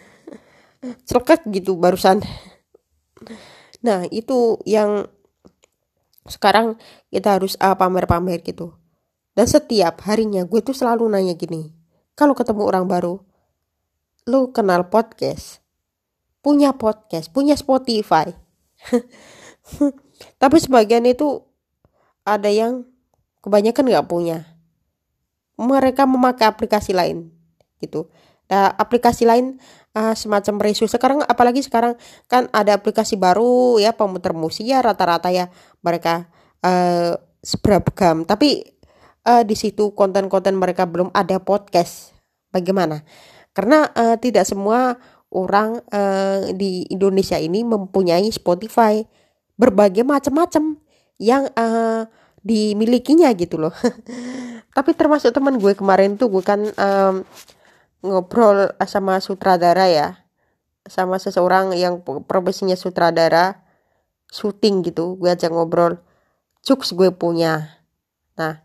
Celket gitu barusan. Nah itu yang sekarang kita harus pamer pamer-pamer gitu. Dan setiap harinya gue tuh selalu nanya gini kalau ketemu orang baru lu kenal podcast? Punya podcast punya Spotify? Tapi sebagian itu ada yang kebanyakan nggak punya mereka memakai aplikasi lain gitu. Nah aplikasi lain uh, semacam resu sekarang apalagi sekarang kan ada aplikasi baru ya pemutar musik ya rata-rata ya mereka uh, beragam tapi uh, di situ konten-konten mereka belum ada podcast. Bagaimana? Karena uh, tidak semua orang uh, di Indonesia ini mempunyai Spotify. Berbagai macam-macam yang uh, dimilikinya gitu loh. Tapi termasuk teman gue kemarin tuh gue kan um, ngobrol sama sutradara ya. Sama seseorang yang profesinya sutradara syuting gitu. Gue ajak ngobrol jokes gue punya. Nah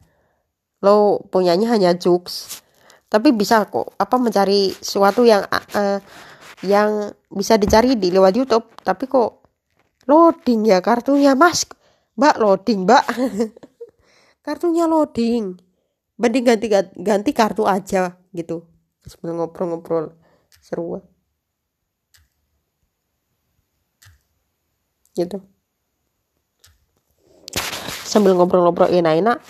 lo punyanya hanya jokes tapi bisa kok apa mencari sesuatu yang uh, yang bisa dicari di lewat YouTube. Tapi kok loading ya kartunya mas? Mbak loading mbak kartunya loading. Mending ganti ganti kartu aja gitu. Sebelum ngobrol-ngobrol. Seru gitu. Sambil ngobrol-ngobrol enak-enak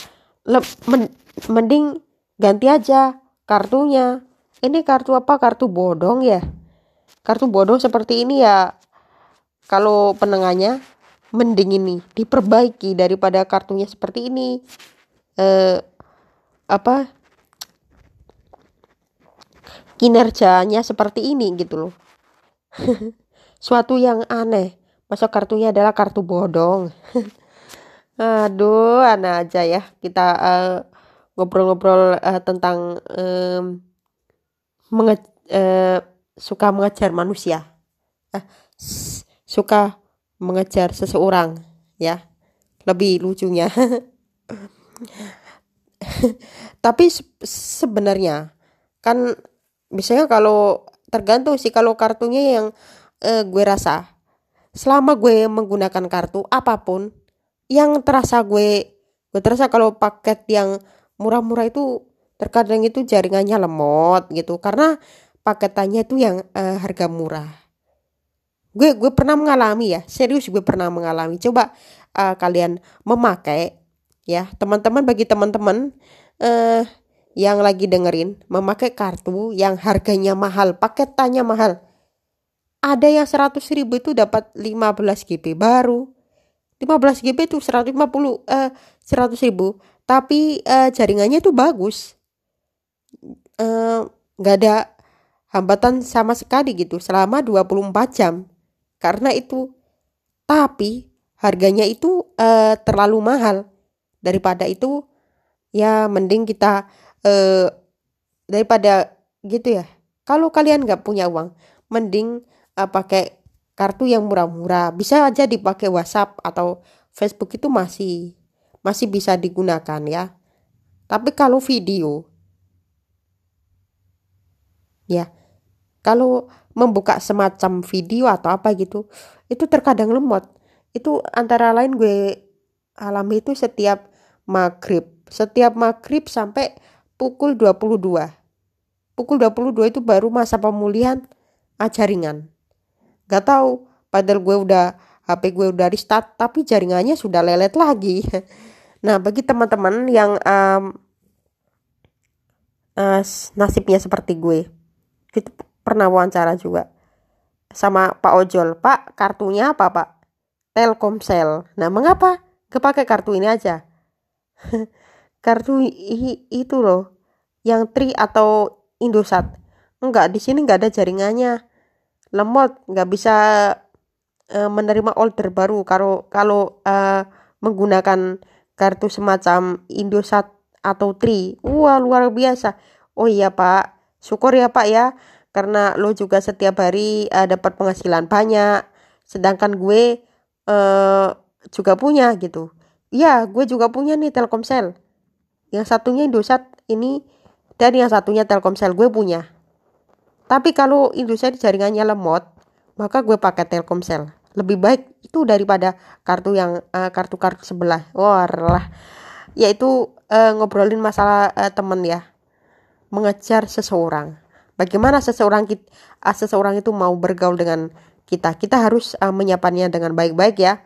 mending ganti aja kartunya. Ini kartu apa? Kartu bodong ya? Kartu bodong seperti ini ya kalau penengahnya mending ini diperbaiki daripada kartunya seperti ini. Eh apa? Kinerjanya seperti ini gitu loh. Suatu yang aneh. Masa kartunya adalah kartu bodong? Aduh anak aja ya. Kita uh, ngobrol-ngobrol uh, tentang um, menge uh, suka mengejar manusia. Uh, suka mengejar seseorang ya. Lebih lucunya. Tapi se sebenarnya kan biasanya kalau tergantung sih kalau kartunya yang uh, gue rasa selama gue menggunakan kartu apa pun yang terasa gue gue terasa kalau paket yang murah-murah itu terkadang itu jaringannya lemot gitu. Karena paketannya itu yang uh, harga murah gue gue pernah mengalami ya serius gue pernah mengalami. Coba uh, kalian memakai ya teman-teman bagi teman-teman uh, yang lagi dengerin memakai kartu yang harganya mahal paketannya mahal. Ada yang 100 ribu itu dapat 15 GB baru. 15 GB itu 150 uh, 100 ribu. Tapi uh, jaringannya itu bagus. Eh, nggak uh, ada hambatan sama sekali gitu selama 24 jam karena itu tapi harganya itu uh, terlalu mahal. Daripada itu ya mending kita uh, daripada gitu ya. Kalau kalian nggak punya uang mending uh, pakai kartu yang murah-murah. Bisa aja dipakai WhatsApp atau Facebook itu masih masih bisa digunakan ya. Tapi kalau video ya kalau membuka semacam video atau apa gitu itu terkadang lemot. Itu antara lain gue alami itu setiap maghrib. Setiap maghrib sampai pukul 22 pukul 22 itu baru masa pemulihan jaringan. Gak tahu, padahal gue udah HP gue udah restart tapi jaringannya sudah lelet lagi. Nah, bagi teman-teman yang um, uh, nasibnya seperti gue, itu pernah wawancara juga sama Pak Ojol. Pak, kartunya apa Pak? Telkomsel. Nah, mengapa? Kepake kartu ini aja. Kartu itu loh yang Tri atau Indosat. Enggak di sini enggak ada jaringannya. Lemot nggak bisa uh, menerima order baru. Kalau kalau uh, menggunakan kartu semacam Indosat atau Tri. Wah luar biasa. Oh iya pak. Syukur ya pak ya karena lo juga setiap hari uh, dapat penghasilan banyak. Sedangkan gue uh, juga punya gitu. Ya gue juga punya nih Telkomsel. Yang satunya Indosat ini dan yang satunya Telkomsel gue punya. Tapi kalau Indosat jaringannya lemot maka gue pakai Telkomsel. Lebih baik itu daripada kartu yang uh, kartu-kartu sebelah. Wah lah yaitu uh, ngobrolin masalah uh, temen ya mengejar seseorang bagaimana seseorang kita uh, seseorang itu mau bergaul dengan kita? Kita harus uh, menyapanya dengan baik-baik ya.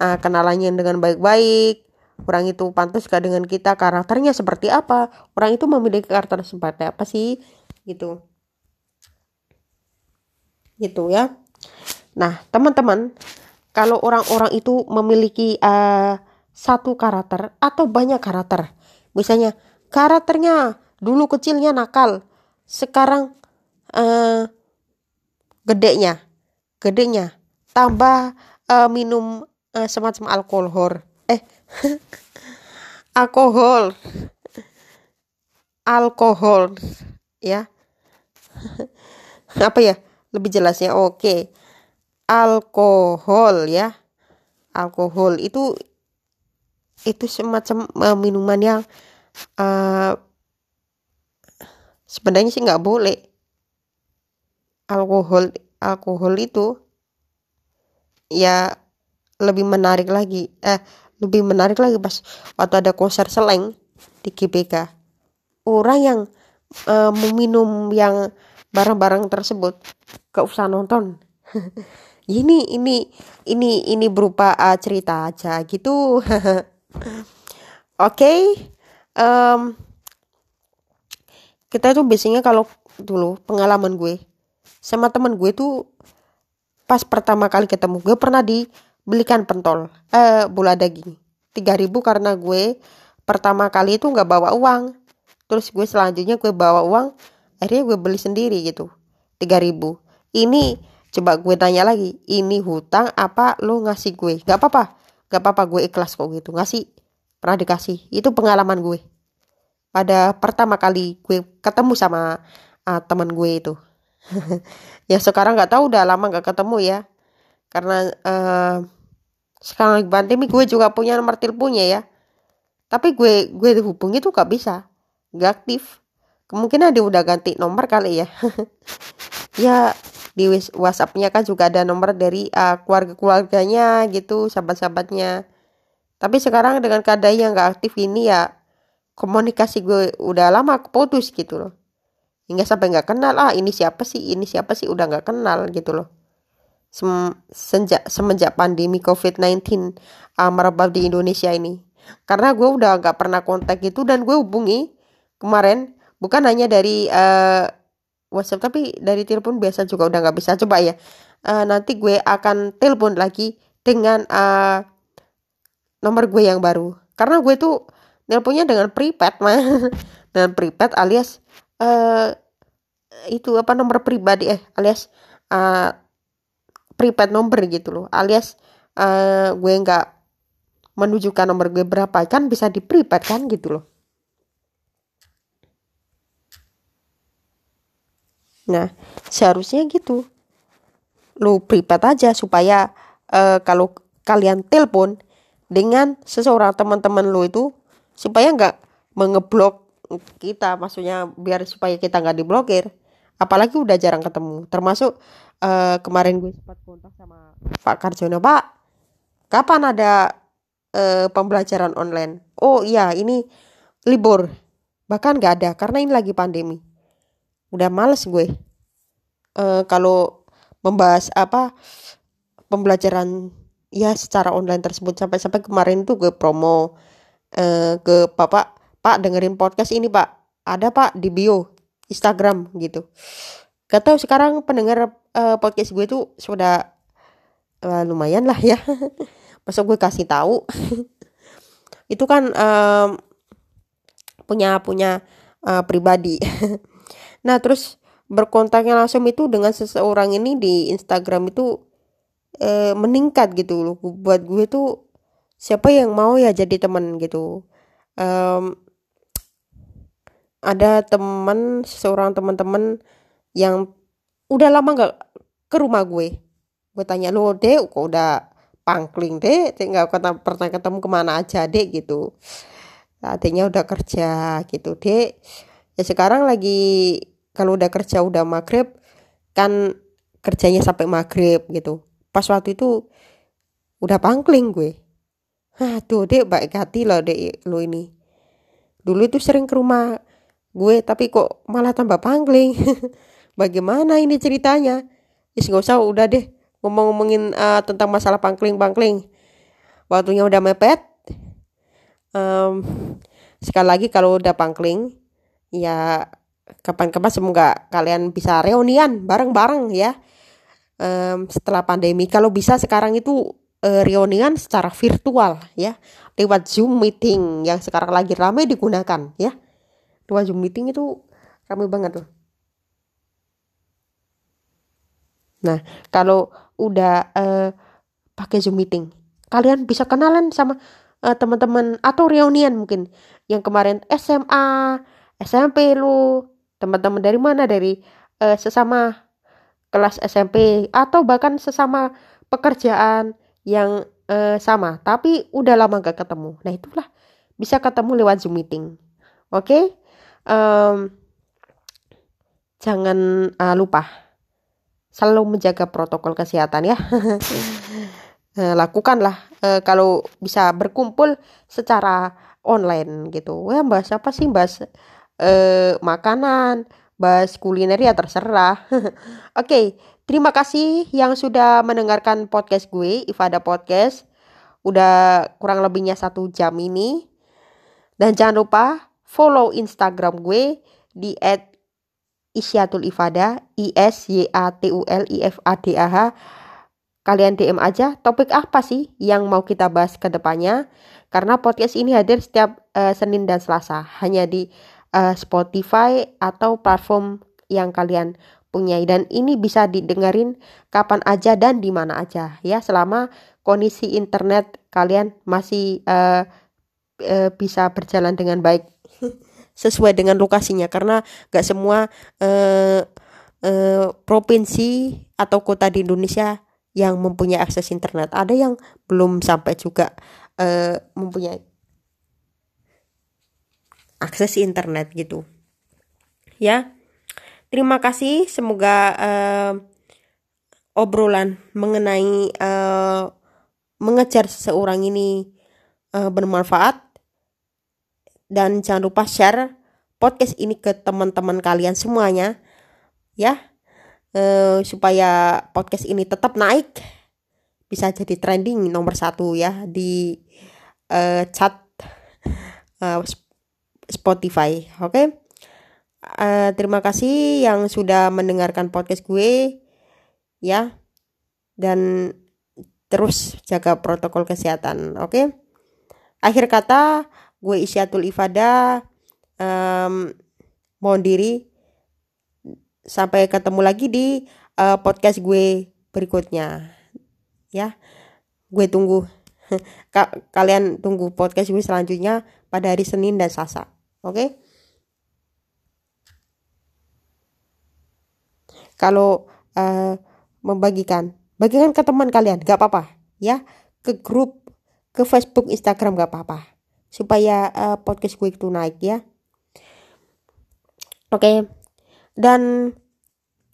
Uh, kenalannya dengan baik-baik. Orang itu pantas gak dengan kita? Karakternya seperti apa? Orang itu memiliki karakter seperti apa sih? Gitu. Gitu ya. Nah teman-teman kalau orang-orang itu memiliki uh, satu karakter atau banyak karakter misalnya karakternya dulu kecilnya nakal sekarang uh, gedenya gedenya tambah uh, minum uh, semacam alkohol eh alkohol. Alkohol ya. Apa ya? Lebih jelasnya oke. Alkohol ya. Alkohol itu itu semacam uh, minuman yang uh, sebenarnya sih nggak boleh. Alkohol alkohol itu ya lebih menarik lagi. Eh lebih menarik lagi pas waktu ada konser seleng di GBK. Orang yang uh, meminum yang barang-barang tersebut gak usah nonton. Ini ini ini ini berupa uh, cerita aja gitu. Oke okay. um, kita itu biasanya kalau dulu pengalaman gue sama temen gue tuh pas pertama kali ketemu gue pernah dibelikan pentol eh bola daging. 3000 karena gue pertama kali itu nggak bawa uang. Terus gue selanjutnya gue bawa uang akhirnya gue beli sendiri gitu 3000 ini coba gue tanya lagi ini hutang apa lo ngasih gue? Nggak apa-apa nggak apa-apa gue ikhlas kok gitu. Ngasih pernah dikasih. Itu pengalaman gue pada pertama kali gue ketemu sama uh, teman gue itu. Ya sekarang nggak tahu udah lama nggak ketemu ya. Karena uh, sekarang lagi pandemi gue juga punya nomor teleponnya ya. Tapi gue gue hubungi tuh gak bisa. Nggak aktif. Kemungkinan dia udah ganti nomor kali ya. Ya di WhatsAppnya kan juga ada nomor dari uh, keluarga keluarganya gitu sahabat-sahabatnya. Tapi sekarang dengan keadaan yang nggak aktif ini ya komunikasi gue udah lama putus gitu loh. Hingga sampai nggak kenal ah ini siapa sih? Ini siapa sih? Udah nggak kenal gitu loh. Sem sejak semenjak pandemi COVID-19 uh, merebak di Indonesia ini. Karena gue udah nggak pernah kontak gitu dan gue hubungi kemarin bukan hanya dari uh, WhatsApp tapi dari telepon biasa juga udah nggak bisa. Coba ya uh, nanti gue akan telepon lagi dengan uh, nomor gue yang baru. Karena gue tuh nelponnya dengan prepaid mah dengan prepaid alias uh, itu apa nomor pribadi eh alias uh, prepaid nomor gitu loh. Alias uh, gue nggak menunjukkan nomor gue berapa kan bisa di prepaid kan gitu loh. Nah seharusnya gitu. Lo prepaid aja supaya uh, kalau kalian telepon dengan seseorang teman-teman lo itu supaya nggak mengeblok kita maksudnya biar supaya kita nggak diblokir. Apalagi udah jarang ketemu. Termasuk uh, kemarin gue sempat kontak sama Pak Karjono Pak kapan ada uh, pembelajaran online? Oh iya ini libur. Bahkan nggak ada karena ini lagi pandemi. Udah males gue uh, kalau membahas apa pembelajaran ya secara online tersebut. Sampai-sampai kemarin tuh gue promo uh, ke bapak pak dengerin podcast ini pak. Ada pak di bio Instagram gitu. Gak tahu sekarang pendengar uh, podcast gue tuh sudah uh, lumayan lah ya. Masa gue kasih tahu? Itu kan um, punya punya uh, pribadi. Nah terus berkontaknya langsung itu dengan seseorang ini di Instagram itu uh, meningkat gitu loh. Buat gue tuh siapa yang mau ya jadi teman gitu. Um, ada teman seorang teman-teman yang udah lama nggak ke rumah gue. Gue tanya lo deh kok udah pangkling deh nggak pernah ketemu ke mana aja deh gitu. Artinya udah kerja gitu deh ya sekarang lagi kalau udah kerja udah maghrib kan kerjanya sampai maghrib gitu. Pas waktu itu udah pangkling gue aduh dek baik hati loh dek lo ini. Dulu itu sering ke rumah gue tapi kok malah tambah pangling. Bagaimana ini ceritanya? Is gak usah udah deh. Ngomong-ngomongin uh, tentang masalah pangkling-pangkling waktunya udah mepet. Um, sekali lagi kalau udah pangkling ya kapan-kapan semoga kalian bisa reunian bareng-bareng ya. Um, setelah pandemi kalau bisa sekarang itu uh, reunian secara virtual ya. Lewat zoom meeting yang sekarang lagi ramai digunakan ya. Lewat zoom meeting itu ramai banget loh. Nah kalau udah uh, pakai zoom meeting kalian bisa kenalan sama uh, teman-teman atau reunian mungkin. Yang kemarin SMA SMP lu teman-teman dari mana? Dari uh, sesama kelas SMP atau bahkan sesama pekerjaan yang uh, sama. Tapi udah lama gak ketemu. Nah itulah. Bisa ketemu lewat zoom meeting. Oke? Okay? um, jangan uh, lupa. Selalu menjaga protokol kesehatan ya. Eh, lakukanlah uh, kalau bisa berkumpul secara online gitu. Ya bahas apa sih bahas uh, makanan bahas kuliner ya terserah. Oke okay, terima kasih yang sudah mendengarkan podcast gue Ifada Podcast udah kurang lebihnya satu jam ini dan jangan lupa follow Instagram gue di at Isyatul Ifada I S Y A T U L I F A D A H Kalian DM aja topik apa sih yang mau kita bahas ke depannya. Karena podcast ini hadir setiap uh, Senin dan Selasa. Hanya di uh, Spotify atau platform yang kalian punya dan ini bisa didengarin kapan aja dan di mana aja ya. Selama kondisi internet kalian masih uh, uh, bisa berjalan dengan baik. Sesuai dengan lokasinya. Karena gak semua uh, uh, provinsi atau kota di Indonesia yang mempunyai akses internet. Ada yang belum sampai juga uh, mempunyai akses internet gitu. Ya terima kasih. Semoga uh, obrolan mengenai uh, mengejar seseorang ini uh, bermanfaat. Dan jangan lupa share podcast ini ke teman-teman kalian semuanya ya. Uh, supaya podcast ini tetap naik bisa jadi trending nomor satu ya di uh, chat uh, Spotify oke? okay? Uh, terima kasih yang sudah mendengarkan podcast gue ya dan terus jaga protokol kesehatan oke okay? akhir kata gue Isyatul Ifada um, mohon diri sampai ketemu lagi di uh, podcast gue berikutnya ya gue tunggu Ka kalian tunggu podcast gue selanjutnya pada hari Senin dan Selasa oke okay? Kalau uh, membagikan bagikan ke teman kalian gak apa-apa ya ke grup ke Facebook Instagram gak apa-apa supaya uh, podcast gue itu naik ya oke okay dan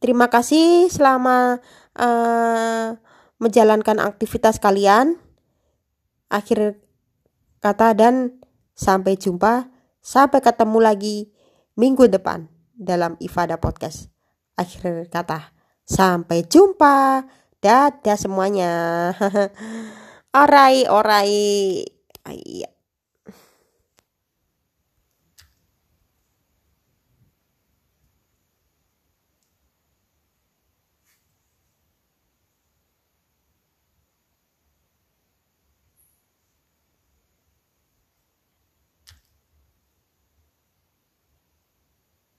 terima kasih selama uh, menjalankan aktivitas kalian. Akhir kata dan sampai jumpa. Sampai ketemu lagi minggu depan dalam Ifada Podcast. Akhir kata, sampai jumpa. Dadah semuanya. orai, orai. Iya.